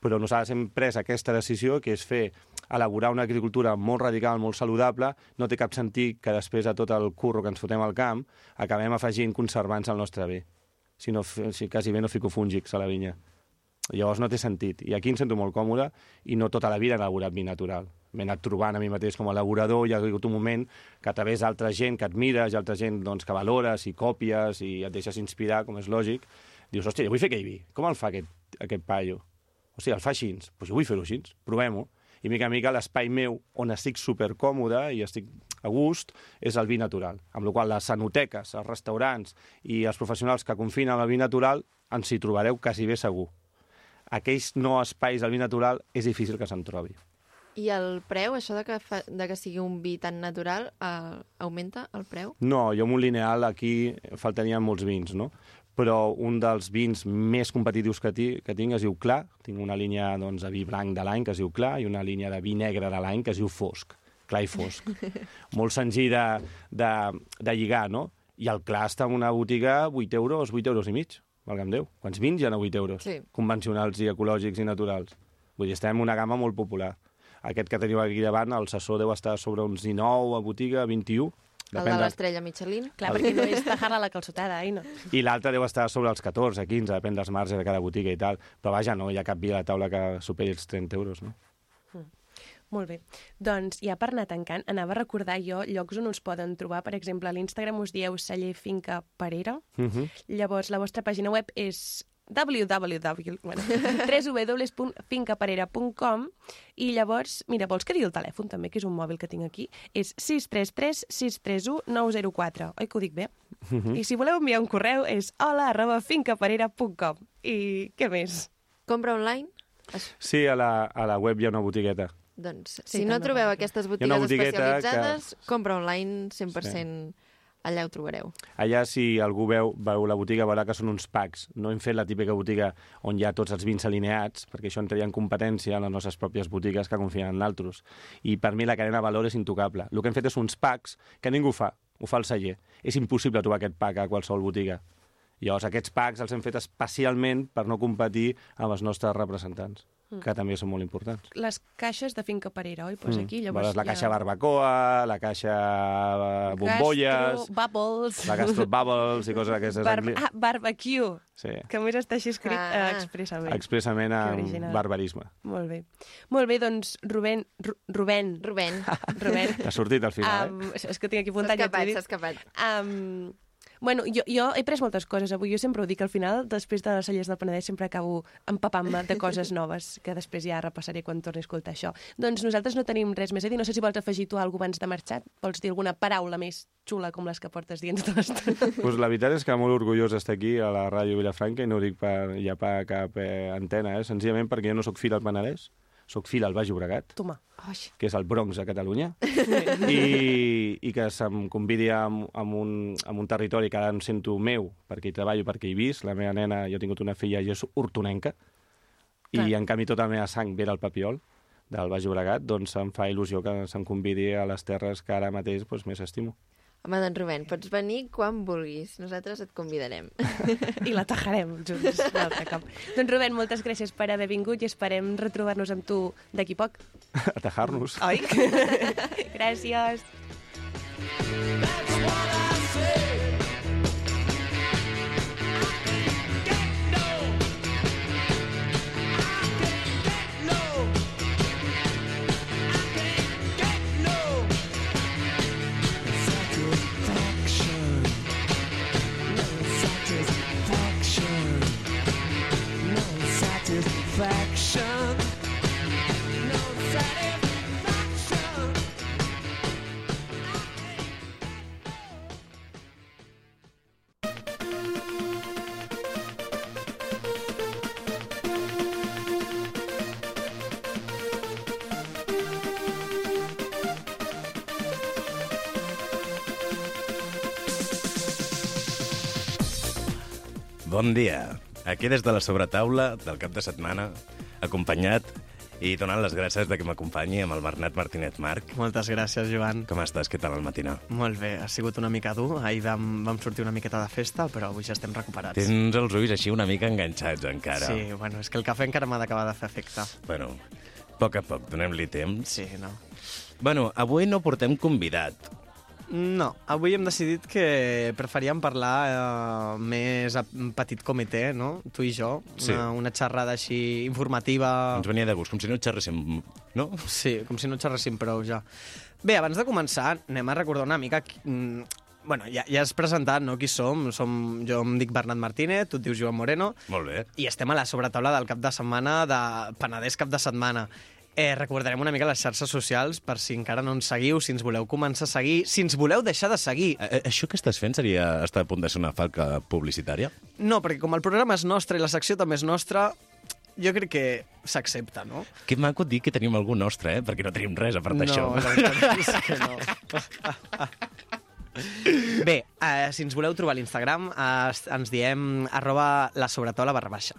però nosaltres hem pres aquesta decisió, que és fer elaborar una agricultura molt radical, molt saludable, no té cap sentit que després de tot el curro que ens fotem al camp acabem afegint conservants al nostre bé. Si, no, si quasi bé no fico fúngics a la vinya. Llavors no té sentit. I aquí em sento molt còmode i no tota la vida he elaborat vi natural. M'he anat trobant a mi mateix com a elaborador i ha hagut un moment que a través d'altra gent que admires i altra gent doncs, que valores i còpies i et deixes inspirar, com és lògic, dius, hòstia, jo vull fer aquell vi. Com el fa aquest, aquest paio? Sigui, el fa així, doncs jo vull fer-ho així, provem-ho. I mica en mica l'espai meu, on estic supercòmode i estic a gust, és el vi natural. Amb la qual les sanoteques, els restaurants i els professionals que confinen el vi natural ens hi trobareu quasi bé segur. Aquells no espais del vi natural és difícil que se'n trobi.
I el preu, això de que, fa, de que sigui un vi tan natural, eh, augmenta el preu?
No, jo amb un lineal aquí faltarien molts vins, no? però un dels vins més competitius que, ti, que tinc es diu Clar. Tinc una línia doncs, de vi blanc de l'any que es diu Clar i una línia de vi negre de l'any que es diu Fosc. Clar i fosc. Molt senzill de, de, de lligar, no? I el Clar està en una botiga 8 euros, 8 euros i mig, valga'm Déu. Quants vins hi ha a 8 euros?
Sí.
Convencionals i ecològics i naturals. Vull dir, estem en una gamma molt popular. Aquest que teniu aquí davant, el Sassó deu estar sobre uns 19 a botiga, 21,
el de l'estrella Michelin?
Clar, perquè no és tajar la calçotada, ai, no.
I l'altre deu estar sobre els 14, 15, depèn dels marges de cada botiga i tal. Però vaja, no hi ha cap via a la taula que superi els 30 euros, no?
Molt bé. Doncs ja per anar tancant, anava a recordar jo llocs on us poden trobar. Per exemple, a l'Instagram us dieu celler finca Parera.
Uh -huh.
Llavors, la vostra pàgina web és www, bueno, [LAUGHS] www.fincaparera.com i llavors, mira, vols que digui el telèfon també, que és un mòbil que tinc aquí? És 633 631 904. Oi que ho dic bé?
Uh -huh.
I si voleu enviar un correu és hola arroba fincaparera.com. I què més?
Compra online?
Sí, a la, a la web hi ha una botigueta.
Doncs,
Sí,
si no trobeu
ser.
aquestes botigues especialitzades, compra online 100%. Allà ho trobareu.
Allà, si algú veu, veu la botiga, veurà que són uns packs. No hem fet la típica botiga on hi ha tots els vins alineats, perquè això entraria en competència en les nostres pròpies botigues que confien en altres. I per mi la cadena de valor és intocable. El que hem fet és uns packs que ningú fa, ho fa el celler. És impossible trobar aquest pack a qualsevol botiga. Llavors, aquests packs els hem fet especialment per no competir amb els nostres representants, que també són molt importants.
Les caixes de finca Parera, oi? Pues aquí, llavors...
Veuràs la
hi ha
caixa barbacoa, la caixa eh, bombolles,
Gastro, bubbles...
la gastro bubbles i coses d'aquestes.
Bar
Angli-
ah, barbecue,
Sí,
que a més està així escrit
Ah.
eh, expressament.
expressament amb
original.
barbarisme.
Molt bé. Molt bé, doncs, Rubén... Ru Rubén.
Rubén,
Rubén.
Ha sortit al final, eh?
Um, és que tinc aquí
s'ha
apuntat. he
escapat, s'ha escapat.
Um, bueno, jo, jo he pres moltes coses avui. Jo sempre ho dic, al final, després de les cellers del Penedès, sempre acabo empapant-me de [LAUGHS] coses noves, que després ja repassaré quan torni a escoltar això. Doncs nosaltres no tenim res més a dir. No sé si vols afegir tu alguna abans de marxar. Vols dir alguna paraula més xula com les que portes dient tota l'estona?
Pues la veritat és que molt orgullós d'estar aquí a la ràdio Vilafranca i no ho dic per llapar cap eh, antena, eh? senzillament perquè jo no sóc fill al Penedès, sóc fill al Baix Llobregat,
Toma.
Que és el Bronx a Catalunya, i, i que se'm convidi a, a, un, a un territori que ara em sento meu, perquè hi treballo, perquè hi visc. La meva nena, jo he tingut una filla i és hortonenca, i
Clar.
en canvi tota la meva sang ve del Papiol, del Baix Llobregat, doncs em fa il·lusió que se'm convidi a les terres que ara mateix doncs, més estimo.
Home, doncs Rubén, pots venir quan vulguis. Nosaltres et convidarem. [LAUGHS]
I la tajarem junts l'altre cop. Doncs Rubén, moltes gràcies per haver vingut i esperem retrobar-nos amb tu d'aquí poc.
Atajar-nos.
Oi? [LAUGHS] gràcies.
Bon dia. Aquí des de la sobretaula del cap de setmana, acompanyat i donant les gràcies de que m'acompanyi amb el Bernat Martínez Marc.
Moltes gràcies, Joan.
Com estàs? Què tal el matinar?
Molt bé, ha sigut una mica dur. Ahir vam, vam sortir una miqueta de festa, però avui ja estem recuperats.
Tens els ulls així una mica enganxats encara.
Sí, bueno, és que el cafè encara m'ha d'acabar de fer efecte.
Bueno, a poc a poc, donem-li temps.
Sí, no.
Bueno, avui no portem convidat.
No, avui hem decidit que preferíem parlar eh, més a petit comitè, no? Tu i jo.
Sí.
Una, una xerrada així informativa.
Ens venia de gust, com si no xerréssim, no?
Sí, com si no xerréssim prou ja. Bé, abans de començar, anem a recordar una mica... mm, Bueno, ja, ja has presentat no, qui som. som. Jo em dic Bernat Martínez, tu et dius Joan Moreno,
Molt bé.
i estem a la sobretaula del cap de setmana de Penedès cap de setmana. Eh, recordarem una mica les xarxes socials per si encara no ens seguiu, si ens voleu començar a seguir, si ens voleu deixar de seguir.
A- a- Això que estàs fent seria estar a punt de ser una falca publicitària?
No, perquè com el programa és nostre i la secció també és nostra, jo crec que s'accepta, no?
Que maco dir que tenim algú nostre, eh? Perquè no tenim res a part
no,
d'això.
la veritat és que no. [LAUGHS] Bé, eh, si ens voleu trobar a l'Instagram, eh, ens diem arroba la sobretola barra baixa.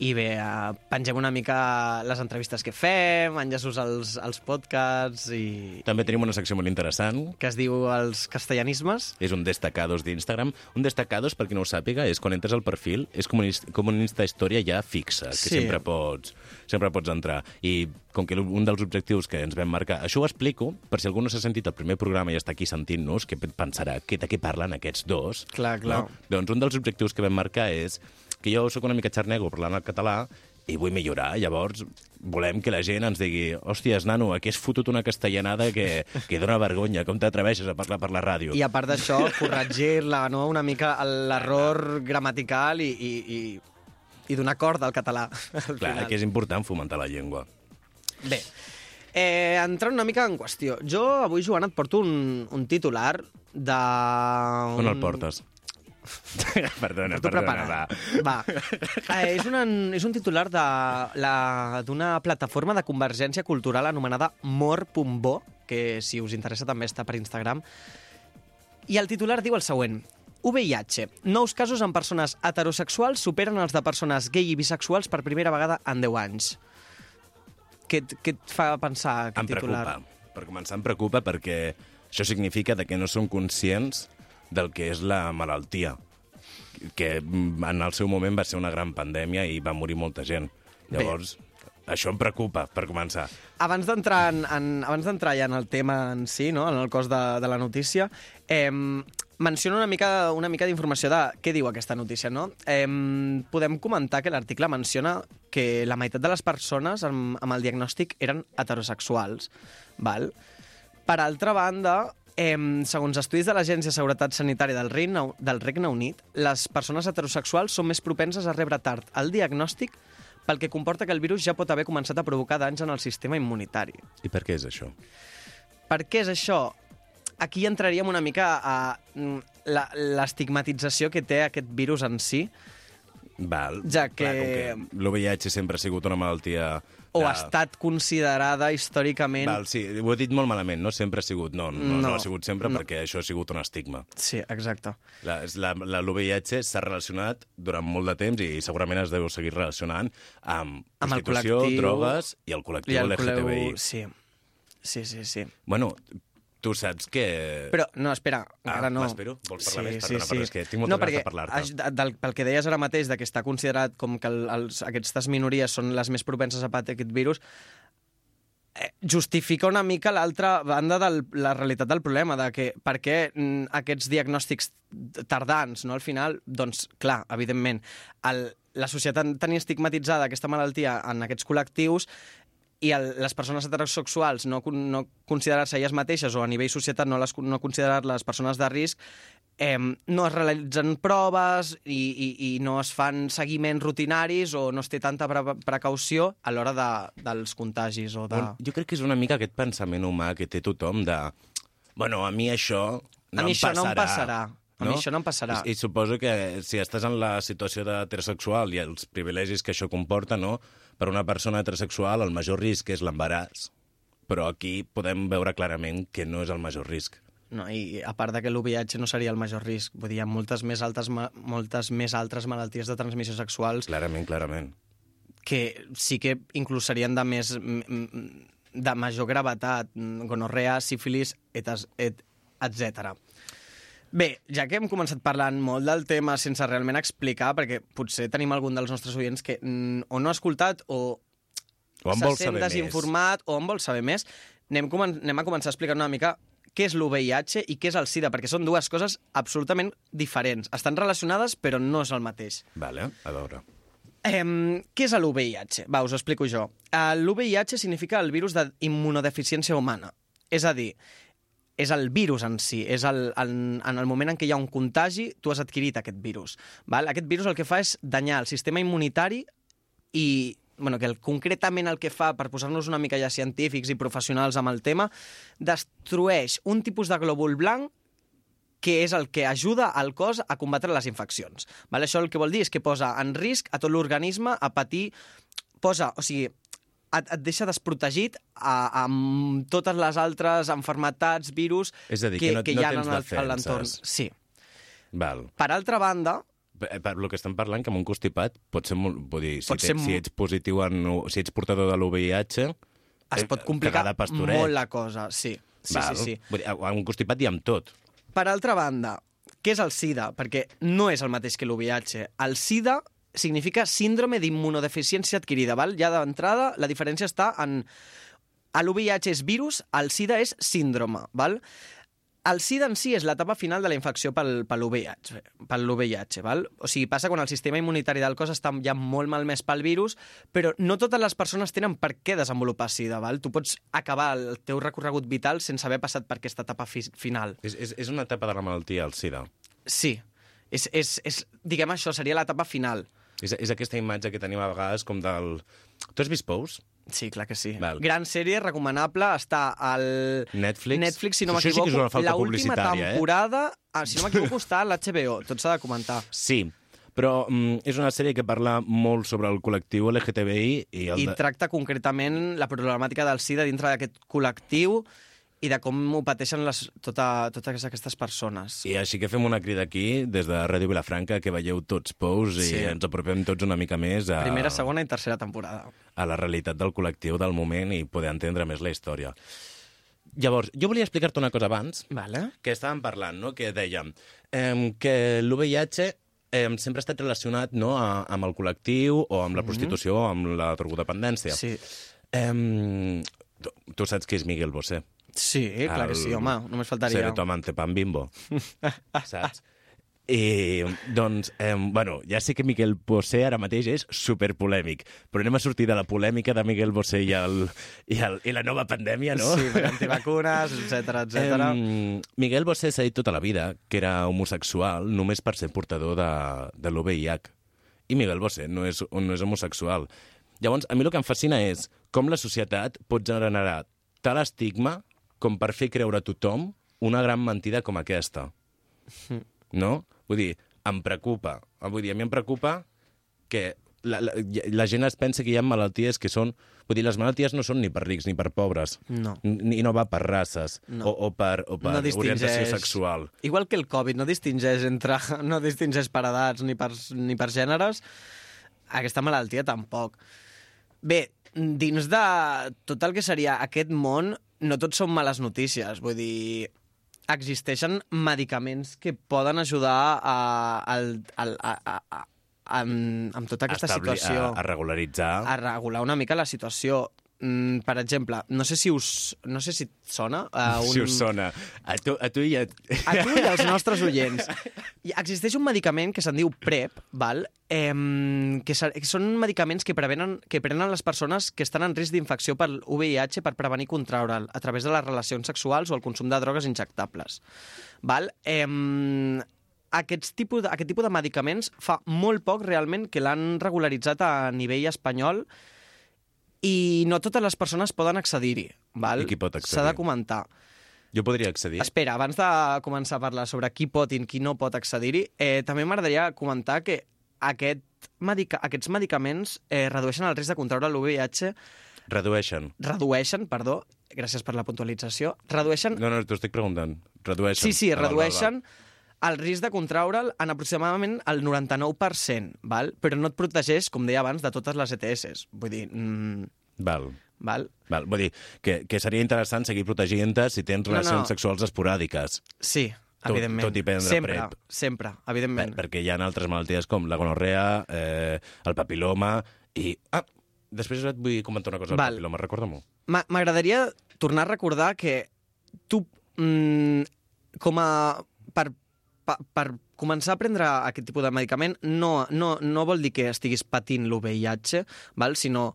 I bé, eh, pengem una mica les entrevistes que fem, enllaços als, als podcasts i
També tenim una secció molt interessant,
que es diu els castellanismes.
és un destacados d'Instagram. Un destacados, per qui no ho sàpiga, és quan entres al perfil, és com un, com un Insta història ja fixa, que
Sí.
sempre pots sempre pots entrar. I com que un dels objectius que ens vam marcar... Això ho explico, per si algú no s'ha sentit el primer programa i està aquí sentint-nos, que pensarà que de què parlen aquests dos.
Clar, clar.
No? Doncs un dels objectius que vam marcar és que jo sóc una mica xarnego parlant el català i vull millorar. Llavors, volem que la gent ens digui hòsties, nano, aquí has fotut una castellanada que, que dona vergonya. Com t'atreveixes a parlar per la ràdio?
I a part d'això, corregir-la, no? una mica l'error gramatical i, i, i, i donar corda al català. al
Clar,
final.
que és important fomentar la llengua.
Bé, eh, entrant una mica en qüestió. Jo avui, Joan, et porto un, un titular de...
On el portes? [LAUGHS] perdona, perdona, va.
Va. Eh, és, una, és un titular d'una plataforma de convergència cultural anomenada Mor.bo, que si us interessa també està per Instagram. I el titular diu el següent. VIH. Nous casos en persones heterosexuals superen els de persones gay i bisexuals per primera vegada en 10 anys. Què, et- què et fa pensar aquest
Em
titular?
preocupa. Per començar, em preocupa perquè això significa de que no som conscients del que és la malaltia que mm, en el seu moment va ser una gran pandèmia i va morir molta gent. Llavors, això em preocupa, per començar.
Abans d'entrar en, en, abans d'entrar ja en el tema en si, no? en el cos de, de la notícia, eh, menciona una mica, una mica d'informació de què diu aquesta notícia. No? Eh, podem comentar que l'article menciona que la meitat de les persones amb, amb el diagnòstic eren heterosexuals. Val? Per altra banda, eh, segons estudis de l'Agència de Seguretat Sanitària del Regne, del Regne Unit, les persones heterosexuals són més propenses a rebre tard el diagnòstic pel que comporta que el virus ja pot haver començat a provocar danys en el sistema immunitari.
I per què és això?
Per què és això? Aquí entraríem una mica a mm, la- l'estigmatització que té aquest virus en si.
Val.
Ja que-
Clar, com que l'VIH sempre ha sigut una malaltia...
O ha estat considerada històricament...
Val, sí, ho he dit molt malament, no sempre ha sigut, no, no, no,
No.
ha sigut sempre
No.
perquè això ha sigut un estigma.
Sí, exacte.
La, la, la, L'VIH s'ha relacionat durant molt de temps i segurament es deu seguir relacionant amb,
Amb
prostitució, drogues i el col·lectiu LGTBI.
col·leu- Sí, sí, sí, sí.
Bueno, tu saps que...
Però, no, espera,
Ah,
encara no.
m'espero? Vols parlar més? Perdona, perdona, és que tinc moltes
no,
ganes de parlar-te.
Del, pel que deies ara mateix, de que està considerat com que el, els, aquestes minories són les més propenses a patir aquest virus, eh, justifica una mica l'altra banda de la realitat del problema, de que per què mm, aquests diagnòstics tardans, no? al final, doncs, clar, evidentment, el, la societat tan estigmatitzada aquesta malaltia en aquests col·lectius i el, les persones heterosexuals no, no considerar-se elles mateixes o a nivell societat no, les, no considerar-les persones de risc, eh, no es realitzen proves i, i, i no es fan seguiments rutinaris o no es té tanta pre precaució a l'hora de, dels contagis o de...
Bueno, jo crec que és una mica aquest pensament humà que té tothom de... Bueno, a mi això no
A mi
em
això
passarà.
no em passarà. A mi això no em passarà.
I, I suposo que si estàs en la situació d'heterosexual i els privilegis que això comporta, no? Per una persona heterosexual el major risc és l'embaràs, però aquí podem veure clarament que no és el major risc.
No, I a part de que l'UVIH no seria el major risc, vull dir, hi ha moltes més, altes, moltes més altres malalties de transmissió sexuals
Clarament, clarament.
que sí que inclús serien de més de major gravetat, gonorrea, sífilis, etc. Bé, ja que hem començat parlant molt del tema sense realment explicar, perquè potser tenim algun dels nostres oients que mm, o no ha escoltat o,
O
se sent
saber més.
desinformat o en vol saber més, anem, anem a començar a explicar una mica què és l'UVIH i què és el SIDA, perquè són dues coses absolutament diferents. Estan relacionades, però no és el mateix.
Vale, a veure.
Eh, què és l'UVIH? Va, us ho explico jo. Uh, L'UVIH significa el virus d'immunodeficiència humana. És a dir, és el virus en si, és el, en, en el moment en què hi ha un contagi, tu has adquirit aquest virus. Val? Aquest virus el que fa és danyar el sistema immunitari i bueno, que el, concretament el que fa, per posar-nos una mica ja científics i professionals amb el tema, destrueix un tipus de glòbul blanc que és el que ajuda al cos a combatre les infeccions. Val? Això el que vol dir és que posa en risc a tot l'organisme a patir... Posa, o sigui, et, et deixa desprotegit a, amb totes les altres enfermetats, virus
És a dir,
que,
que no-
que
no
hi ha
tens
en el- l'entorn. Sí.
Val.
Per altra banda,
Per, per lo que estem parlant, que amb un constipat pot ser molt... Vull dir, si,
Pot ser
si ets positiu en... Si ets portador de l'UVIH...
es pot complicar molt la cosa. Sí, sí,
Val.
sí. sí.
Vull dir, amb un constipat i amb tot.
Per altra banda, què és el SIDA? Perquè no és el mateix que l'UVIH. El SIDA significa síndrome d'immunodeficiència adquirida. Val? Ja d'entrada, la diferència està en... L'UVIH és virus, el SIDA és síndrome. Val? El SIDA en si és l'etapa final de la infecció pel, pel VIH, pel VIH, val? O sigui, passa quan el sistema immunitari del cos està ja molt malmès pel virus, però no totes les persones tenen per què desenvolupar SIDA, val? Tu pots acabar el teu recorregut vital sense haver passat per aquesta etapa fi final.
És, és, és una etapa de la malaltia, el SIDA.
Sí. És, és, és, diguem això, seria l'etapa final.
És, és aquesta imatge que tenim a vegades com del... Tu has vist Pous?
Sí, clar que sí.
Val.
Gran sèrie, recomanable, està al...
Netflix?
Netflix, si no
Això sí que és
m'equivoco.
una falta
L'última
publicitària, eh?
temporada, ah, si no m'equivoco, [LAUGHS] està a l'HBO. Tot s'ha de comentar.
Sí, però mm, és una sèrie que parla molt sobre el col·lectiu LGTBI i el
I
de...
tracta concretament la problemàtica del SIDA dintre d'aquest col·lectiu i de com ho pateixen les, tota, totes aquestes persones.
I així que fem una crida aquí, des de Ràdio Vilafranca, que veieu tots Pous i
Sí.
ens apropem tots una mica més a,
Primera, segona i tercera temporada.
a la realitat del col·lectiu del moment i poder entendre més la història. Llavors, jo volia explicar-te una cosa abans,
Vale.
que estàvem parlant, no? que dèiem eh, que l'UVIH eh, sempre ha estat relacionat no, a, amb el col·lectiu o amb la prostitució o amb la drogodependència.
Sí.
Eh, tu, tu saps qui és Miguel Bosé?
Sí, clar que sí, home, només faltaria.
Seré tu amante pan bimbo. [LAUGHS] saps? I, doncs, eh, bueno, ja sé que Miquel Bosé ara mateix és superpolèmic, però anem a sortir de la polèmica de Miguel Bosé i, el, i, el, i la nova pandèmia, no?
Sí, per antivacunes, etc etc.
Em, Miguel Bosé s'ha dit tota la vida que era homosexual només per ser portador de, de l'OVIH. I Miguel Bosé no és, no és homosexual. Llavors, a mi el que em fascina és com la societat pot generar tal estigma com per fer creure a tothom una gran mentida com aquesta. [LAUGHS] No? Vull dir, em preocupa. Vull dir, a mi em preocupa que la, la, la gent es pensa que hi ha malalties que són... Vull dir, les malalties no són ni per rics ni per pobres.
No.
Ni, no va per races
No.
o, o per, o per
No
orientació sexual.
Igual que el Covid no distingeix entre [LAUGHS] no distingeix per edats ni per, ni per gèneres, aquesta malaltia tampoc. Bé, dins de tot el que seria aquest món, no tot són males notícies. Vull dir, existeixen medicaments que poden ajudar a, al, al, a, a, a, amb, amb tota aquesta
Establir-
situació
A, a regularitzar.
a regular una mica la situació. Mm, per exemple, no sé si us, no sé si et sona... [LAUGHS] Uh, un...
Si us sona. A tu, a tu i a...
A tu i als nostres oients. [LAUGHS] Existeix un medicament que se'n diu PrEP, val? Em, que, se- que són medicaments que, prevenen, que prenen les persones que estan en risc d'infecció per VIH per prevenir contraure'l a través de les relacions sexuals o el consum de drogues injectables. Val? Em, aquests tipus de, aquest tipus de medicaments fa molt poc realment que l'han regularitzat a nivell espanyol i no totes les persones poden accedir-hi.
I qui pot accedir?
S'ha de comentar.
Jo podria accedir.
Espera, abans de començar a parlar sobre qui pot i qui no pot accedir-hi, eh, també m'agradaria comentar que aquest medica aquests medicaments eh, redueixen el risc de contraure l'UVIH,
Redueixen.
redueixen, perdó, gràcies per la puntualització, redueixen...
No, no, t'ho estic preguntant. Redueixen.
Sí, sí,
Val, val, val.
redueixen el risc de contraure'l en aproximadament el 99%, val? però no et protegeix, com deia abans, de totes les ETS. Vull dir, mm,
Val.
val?
Val, vull dir que, que seria interessant seguir protegint-te si tens
No,
relacions
no.
sexuals esporàdiques.
Sí,
Tot-
evidentment.
tot i prendre
sempre,
PrEP.
sempre,
Per,
evidentment.
perquè hi ha altres malalties com la gonorrea, eh, el papiloma i... Ah, després et vull comentar una cosa del
Val.
papiloma, recorda-m'ho.
Ma- M'agradaria tornar a recordar que tu, mm, com a... Per, per, començar a prendre aquest tipus de medicament no, no, no vol dir que estiguis patint l'UVIH, val? sinó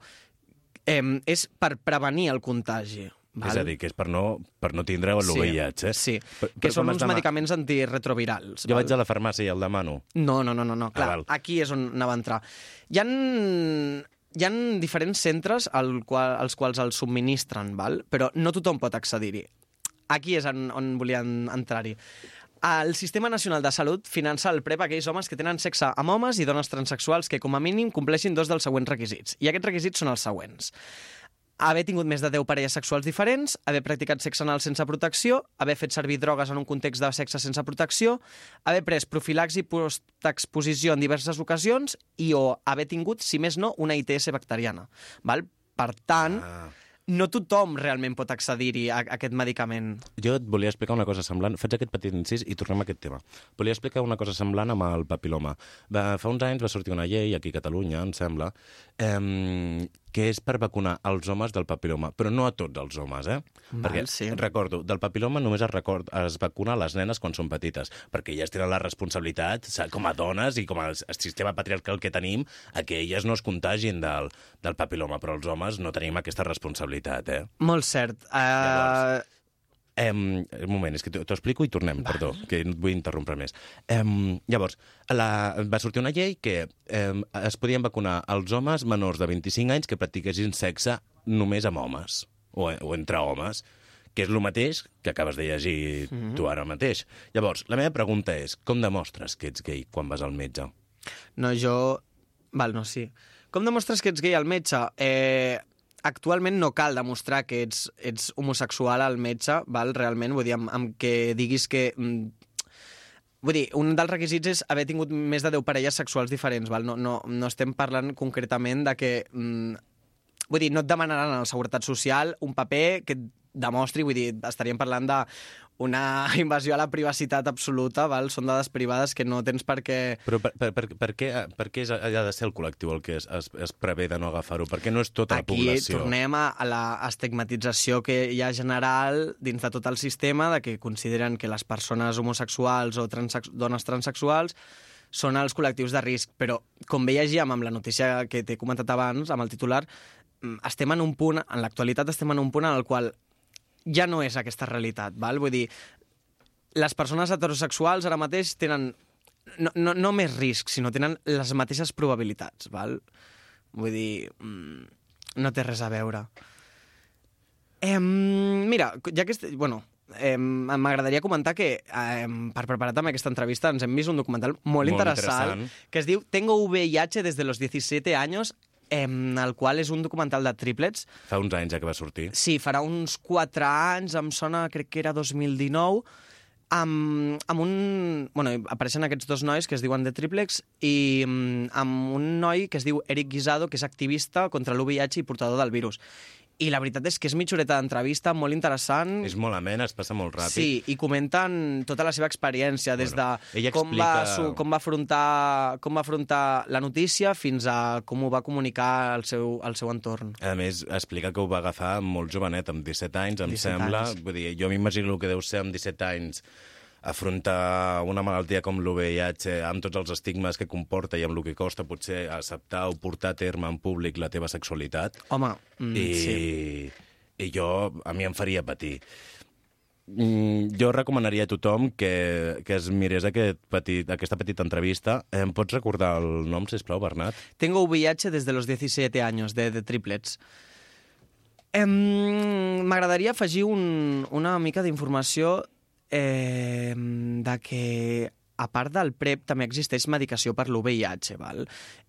eh, és per prevenir el contagi. Val?
És a dir, que és per no, per no tindre l'UVIH. eh?
Sí,
Per-
que són uns
demà-
medicaments antirretrovirals.
Jo
val?
vaig a la farmàcia i el demano.
No, no, no, no, no. clar,
val.
aquí és on anava a entrar. Hi ha, hi ha diferents centres al qual, als quals els subministren, val? però no tothom pot accedir-hi. Aquí és on, on volien entrar-hi. El Sistema Nacional de Salut finança el PrEP a aquells homes que tenen sexe amb homes i dones transexuals que, com a mínim, compleixin dos dels següents requisits. I aquests requisits són els següents haver tingut més de 10 parelles sexuals diferents, haver practicat sexe anal sense protecció, haver fet servir drogues en un context de sexe sense protecció, haver pres profilaxi postexposició en diverses ocasions i o haver tingut, si més no, una ITS bacteriana. Val? Per tant,
Ah.
No tothom realment pot accedir-hi a, a aquest medicament.
Jo et volia explicar una cosa semblant. Faig aquest petit incís i tornem a aquest tema. Volia explicar una cosa semblant amb el papiloma. Va, fa uns anys va sortir una llei aquí a Catalunya, em sembla, eh, que és per vacunar els homes del papiloma, però no a tots els homes, eh?
Val,
perquè,
sí.
recordo, del papiloma només es, record, es vacuna a les nenes quan són petites, perquè elles tenen la responsabilitat, sa- com a dones i com a sistema patriarcal que tenim, a que elles no es contagin del, del papiloma, però els homes no tenim aquesta responsabilitat, eh?
Molt cert. Uh,
Llavors, Um, un moment, és que t'ho explico i tornem, perdó, que no et vull interrompre més. Um, llavors, la, va sortir una llei que um, es podien vacunar els homes menors de 25 anys que practiquessin sexe només amb homes, o, o entre homes, que és el mateix que acabes de llegir mm -hmm. tu ara mateix. Llavors, la meva pregunta és, com demostres que ets gay quan vas al metge?
No, jo... Val, no, sí. Com demostres que ets gay al metge? Eh, actualment no cal demostrar que ets, ets homosexual al metge, val? realment, vull dir, amb, amb que diguis que... mm, Vull dir, un dels requisits és haver tingut més de 10 parelles sexuals diferents, val? No, no, no estem parlant concretament de que... Mm, vull dir, no et demanaran a la Seguretat Social un paper que et demostri, vull dir, estaríem parlant de una [LAUGHS] invasió a la privacitat absoluta, val? són dades privades que no tens per què...
Però per, per, per, per, què, per què és, ha de ser el col·lectiu el que es, es, es prevé de no agafar-ho? Per què no és tota la
Aquí
població?
tornem a, a la estigmatització que hi ha general dins de tot el sistema, de que consideren que les persones homosexuals o transex dones transexuals són els col·lectius de risc. Però, com bé llegíem amb la notícia que t'he comentat abans, amb el titular, mm, estem en un punt, en l'actualitat estem en un punt en el qual ja no és aquesta realitat, val? Vull dir, les persones heterosexuals ara mateix tenen no, no, no més risc, sinó tenen les mateixes probabilitats, val? Vull dir, mm, no té res a veure. Em, mira, ja que... Est... Bueno, m'agradaria comentar que eh, per preparar també aquesta entrevista ens hem vist un documental molt,
Molt
interessant,
interessant.
que es diu Tengo VIH desde los 17 años, eh, el qual és un documental de triplets.
Fa uns anys ja que va sortir.
Sí, farà uns 4 anys, em sona, crec que era 2019, amb, amb un... Bueno, apareixen aquests dos nois que es diuen The Triplex i mm, amb un noi que es diu Eric Guisado, que és activista contra l'UVIH i portador del virus. I la veritat és que és mitja horeta d'entrevista, molt interessant.
És molt amena, es passa molt ràpid.
Sí, i comenten tota la seva experiència, des
Bueno,
de com, va,
explica-
su, com, va afrontar, com va afrontar la notícia fins a com ho va comunicar al seu, al seu entorn.
A més, explica que ho va agafar molt jovenet, amb 17 anys, em
17
sembla.
anys.
Vull dir, jo m'imagino el que deu ser amb 17 anys afrontar una malaltia com l'UVIH amb tots els estigmes que comporta i amb el que costa potser acceptar o portar a terme en públic la teva sexualitat.
Home, mm,
I,
sí.
I jo, a mi em faria patir. Mm, jo recomanaria a tothom que, que es mirés aquest petit, aquesta petita entrevista. Em pots recordar el nom, sisplau, Bernat?
Tengo VIH desde los 17 años, de, de triplets. M'agradaria afegir un, una mica d'informació eh, de que a part del PrEP també existeix medicació per l'UVIH. Val?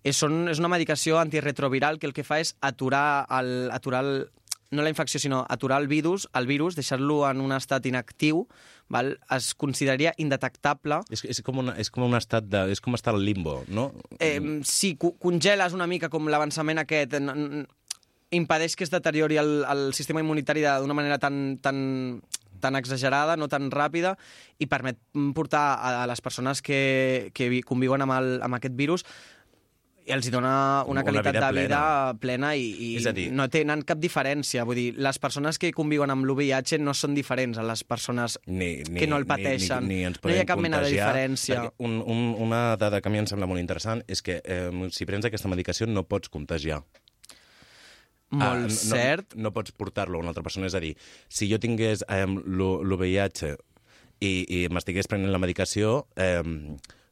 És, són, és una medicació antirretroviral que el que fa és aturar el, aturar el, no la infecció, sinó aturar el virus, el virus deixar-lo en un estat inactiu, val? es consideraria indetectable
És, és, com una, és com un estat de... És com estar al limbo, no?
Eh, sí, co- congeles una mica com l'avançament aquest, impedeix que es deteriori el, el sistema immunitari de- d'una manera tan, tan, tan exagerada, no tan ràpida, i permet portar a, a les persones que, que vi- conviuen amb, el, amb aquest virus i els hi dona una
Una
qualitat
vida
de vida plena i, i
És dir-
no tenen cap diferència. Vull dir, les persones que conviuen amb l'UVIH no són diferents a les persones
ni, ni,
que no el pateixen.
Ni, ni, ni ens
No hi ha cap mena de diferència.
Un, un, una dada que a mi em sembla molt interessant és que eh, si prens aquesta medicació no pots contagiar.
Molt
Ah, no,
cert.
No, no pots portar-lo a una altra persona. És a dir, si jo tingués eh, l'UVIH i, i m'estigués prenent la medicació, eh,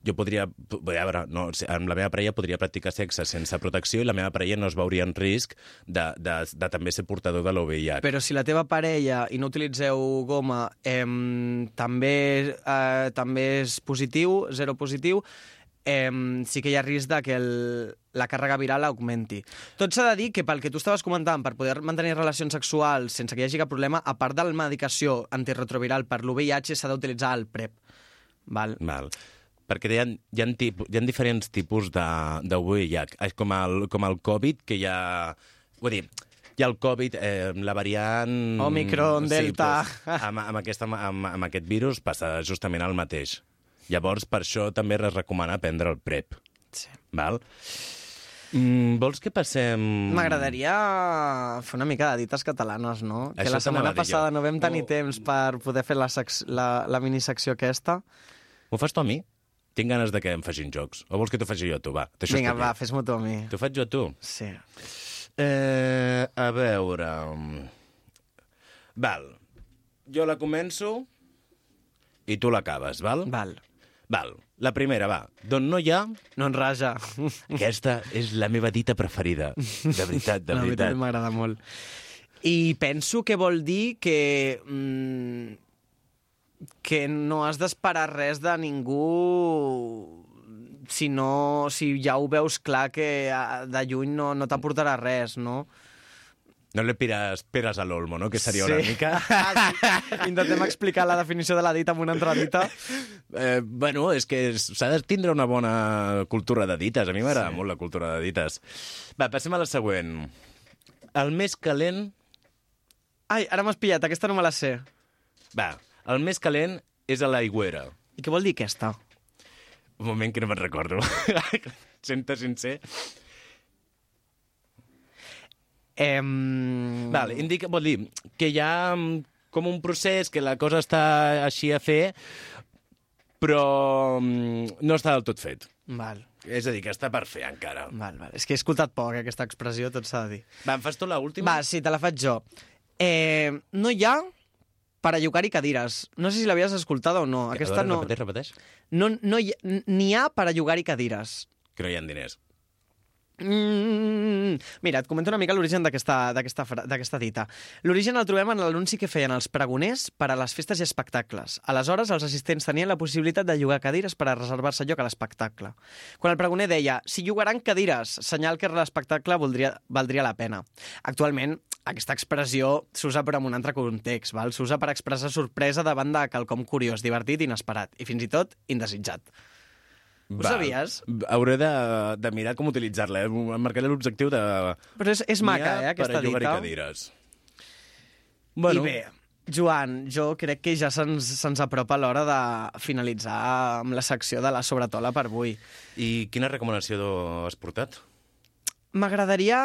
jo podria, a veure, no, amb la meva parella podria practicar sexe sense protecció i la meva parella no es veuria en risc de, de, de també ser portador de l'UVIH.
Però si la teva parella, i no utilitzeu goma, eh, també, eh, també és positiu, zero positiu, eh, sí que hi ha risc de que el, la càrrega viral augmenti. Tot s'ha de dir que pel que tu estaves comentant, per poder mantenir relacions sexuals sense que hi hagi cap problema, a part de la medicació antirretroviral per l'UVIH, s'ha d'utilitzar el PrEP. Val?
Val. Perquè hi ha, hi ha, tipus, hi ha diferents tipus de, de VIH. És com el, com el Covid, que hi ha... Vull dir, hi ha el Covid, eh, la variant...
Omicron, Delta.
pues, amb, amb, aquesta, amb, amb aquest virus passa justament el mateix. Llavors, per això també es recomana prendre el PrEP.
Sí.
Val? Mm, vols que passem...
M'agradaria fer una mica de dites catalanes, no? que
Això
la setmana
t'anava a dir jo.
passada no vam tenir
Oh.
temps per poder fer la, sex, la, la minisecció aquesta.
M'ho fas tu a mi? Tinc ganes de que em facin jocs. O vols que t'ho faci jo a tu? Va,
Vinga, va, fes-m'ho tu a mi.
T'ho faig jo a tu?
Sí.
Eh, a veure... Val. Jo la començo i tu l'acabes, val?
Val.
Val. La primera, va. D'on no hi ha...
No en raja.
Aquesta és la meva dita preferida. De veritat, de [LAUGHS]
La veritat
veritat.
m'agrada molt. I penso que vol dir que... Mm, que no has d'esperar res de ningú si, no, si ja ho veus clar que ah, de lluny no, no t'aportarà res, no?
No le pires peres a l'olmo, no? Que seria una mica... [LAUGHS]
Ah, sí. Intentem explicar la definició de la dita amb una altra dita.
Eh, bueno, és que s'ha de tindre una bona cultura de dites. A mi m'agrada sí. molt la cultura de dites. Va, passem a la següent. El més calent...
Ai, ara m'has pillat, aquesta no me la sé.
Va, el més calent és a l'aigüera.
I què vol dir aquesta?
Un moment que no me'n recordo. [LAUGHS] Senta sincer.
Em...
Vale, indica, vol dir que hi ha mm, com un procés que la cosa està així a fer, però mm, no està del tot fet.
Val,
És a dir, que està per fer encara.
val, val. És que he escoltat poc, aquesta expressió, tot s'ha de dir.
Va, em fas tu l'última?
Va, sí, te la faig jo. Eh, no hi ha per a llogar-hi cadires. No sé si l'havies escoltada o no. Aquesta no...
Repeteix, repeteix.
no, no hi, n'hi ha per a llogar-hi cadires.
Que no hi ha diners.
Mm, mira, et comento una mica l'origen d'aquesta dita. L'origen el trobem en l'anunci que feien els pregoners per a les festes i espectacles. Aleshores, els assistents tenien la possibilitat de llogar cadires per a reservar-se lloc a l'espectacle. Quan el pregoner deia «si llogaran cadires», senyal que l'espectacle valdria la pena. Actualment, aquesta expressió s'usa però en un altre context, val? s'usa per expressar sorpresa davant de quelcom curiós, divertit, inesperat i fins i tot indesitjat. Ho sabies?
Hauré de, de mirar com utilitzar-la. Eh? Em marcaré l'objectiu de...
Però és, és maca, eh, aquesta
per
dita.
cadires.
I bé, Joan, jo crec que ja se'ns se apropa l'hora de finalitzar amb la secció de la sobretola per avui.
I quina recomanació has portat?
M'agradaria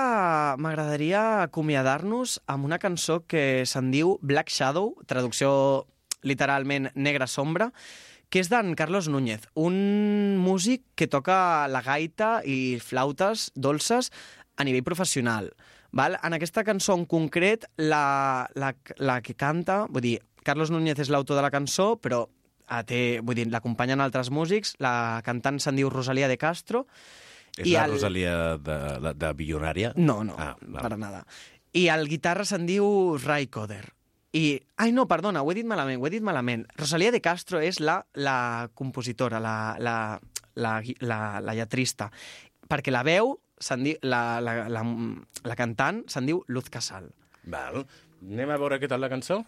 acomiadar-nos amb una cançó que se'n diu Black Shadow, traducció literalment Negra Sombra, que és d'en Carlos Núñez, un músic que toca la gaita i flautes dolces a nivell professional. Val? En aquesta cançó en concret, la, la, la que canta, vull dir, Carlos Núñez és l'autor de la cançó, però eh, té, vull dir, l'acompanyen altres músics, la cantant se'n diu Rosalía de Castro,
És
I
la
el-
Rosalia de, de, de Bilionària?
no, no,
Ah,
ah,
val.
per nada. I el guitarra se'n diu Ray Coder. I... Ai, no, perdona, ho he dit malament, ho he dit malament. Rosalía de Castro és la, la compositora, la, la, la, la, la lletrista. Perquè la veu, diu, la, la, la, la cantant, se'n diu Luz Casal.
Val. Anem a veure què tal la cançó?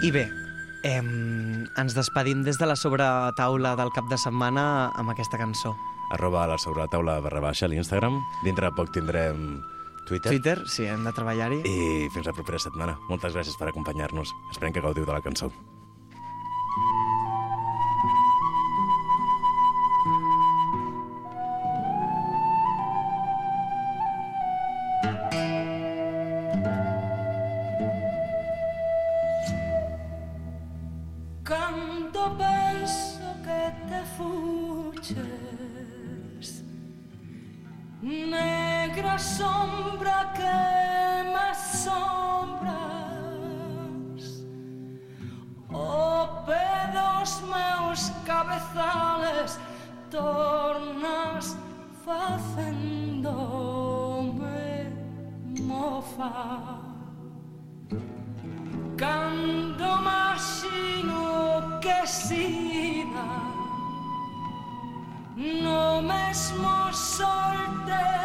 I bé, em, ens despedim des de la sobretaula del cap de setmana amb aquesta cançó.
Arroba la sobretaula barra baixa a l'Instagram. Dintre de poc tindrem Twitter.
Twitter, sí, hem de treballar-hi.
I fins la propera setmana. Moltes gràcies per acompanyar-nos. Esperem que gaudiu de la cançó.
Canto sombra que me sombras. Oh, o pé dos meus cabezales tornas facendome mofa. Cando máximo que sigas No mesmo sol te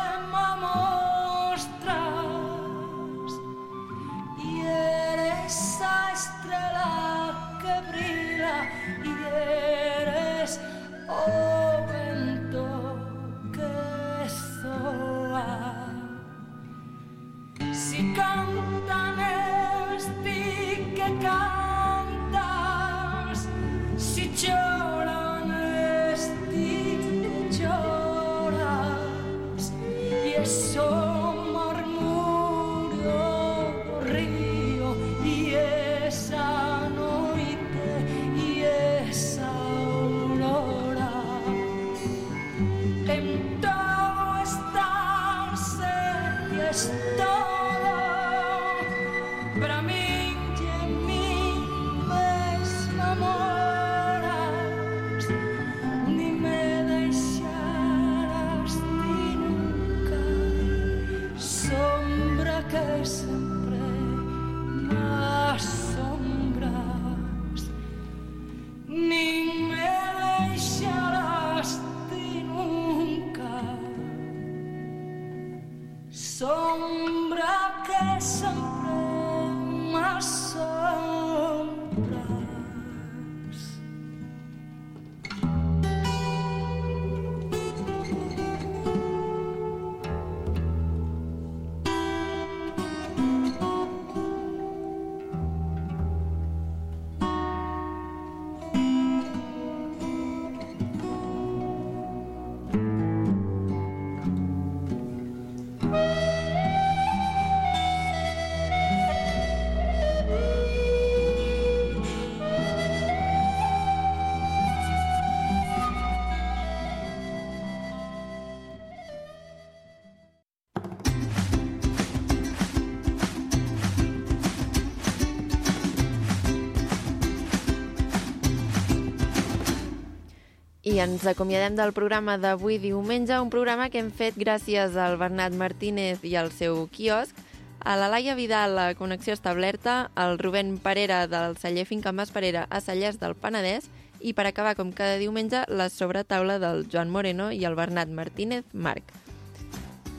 I ens acomiadem del programa d'avui diumenge, un programa que hem fet gràcies al Bernat Martínez i al seu quiosc, a la Laia Vidal, a Connexió Establerta, al Rubén Parera del celler Finca Mas Parera a Cellers del Penedès i per acabar, com cada diumenge, la sobretaula del Joan Moreno i el Bernat Martínez Marc.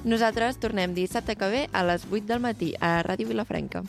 Nosaltres tornem dissabte que ve a les 8 del matí a Ràdio Vilafranca.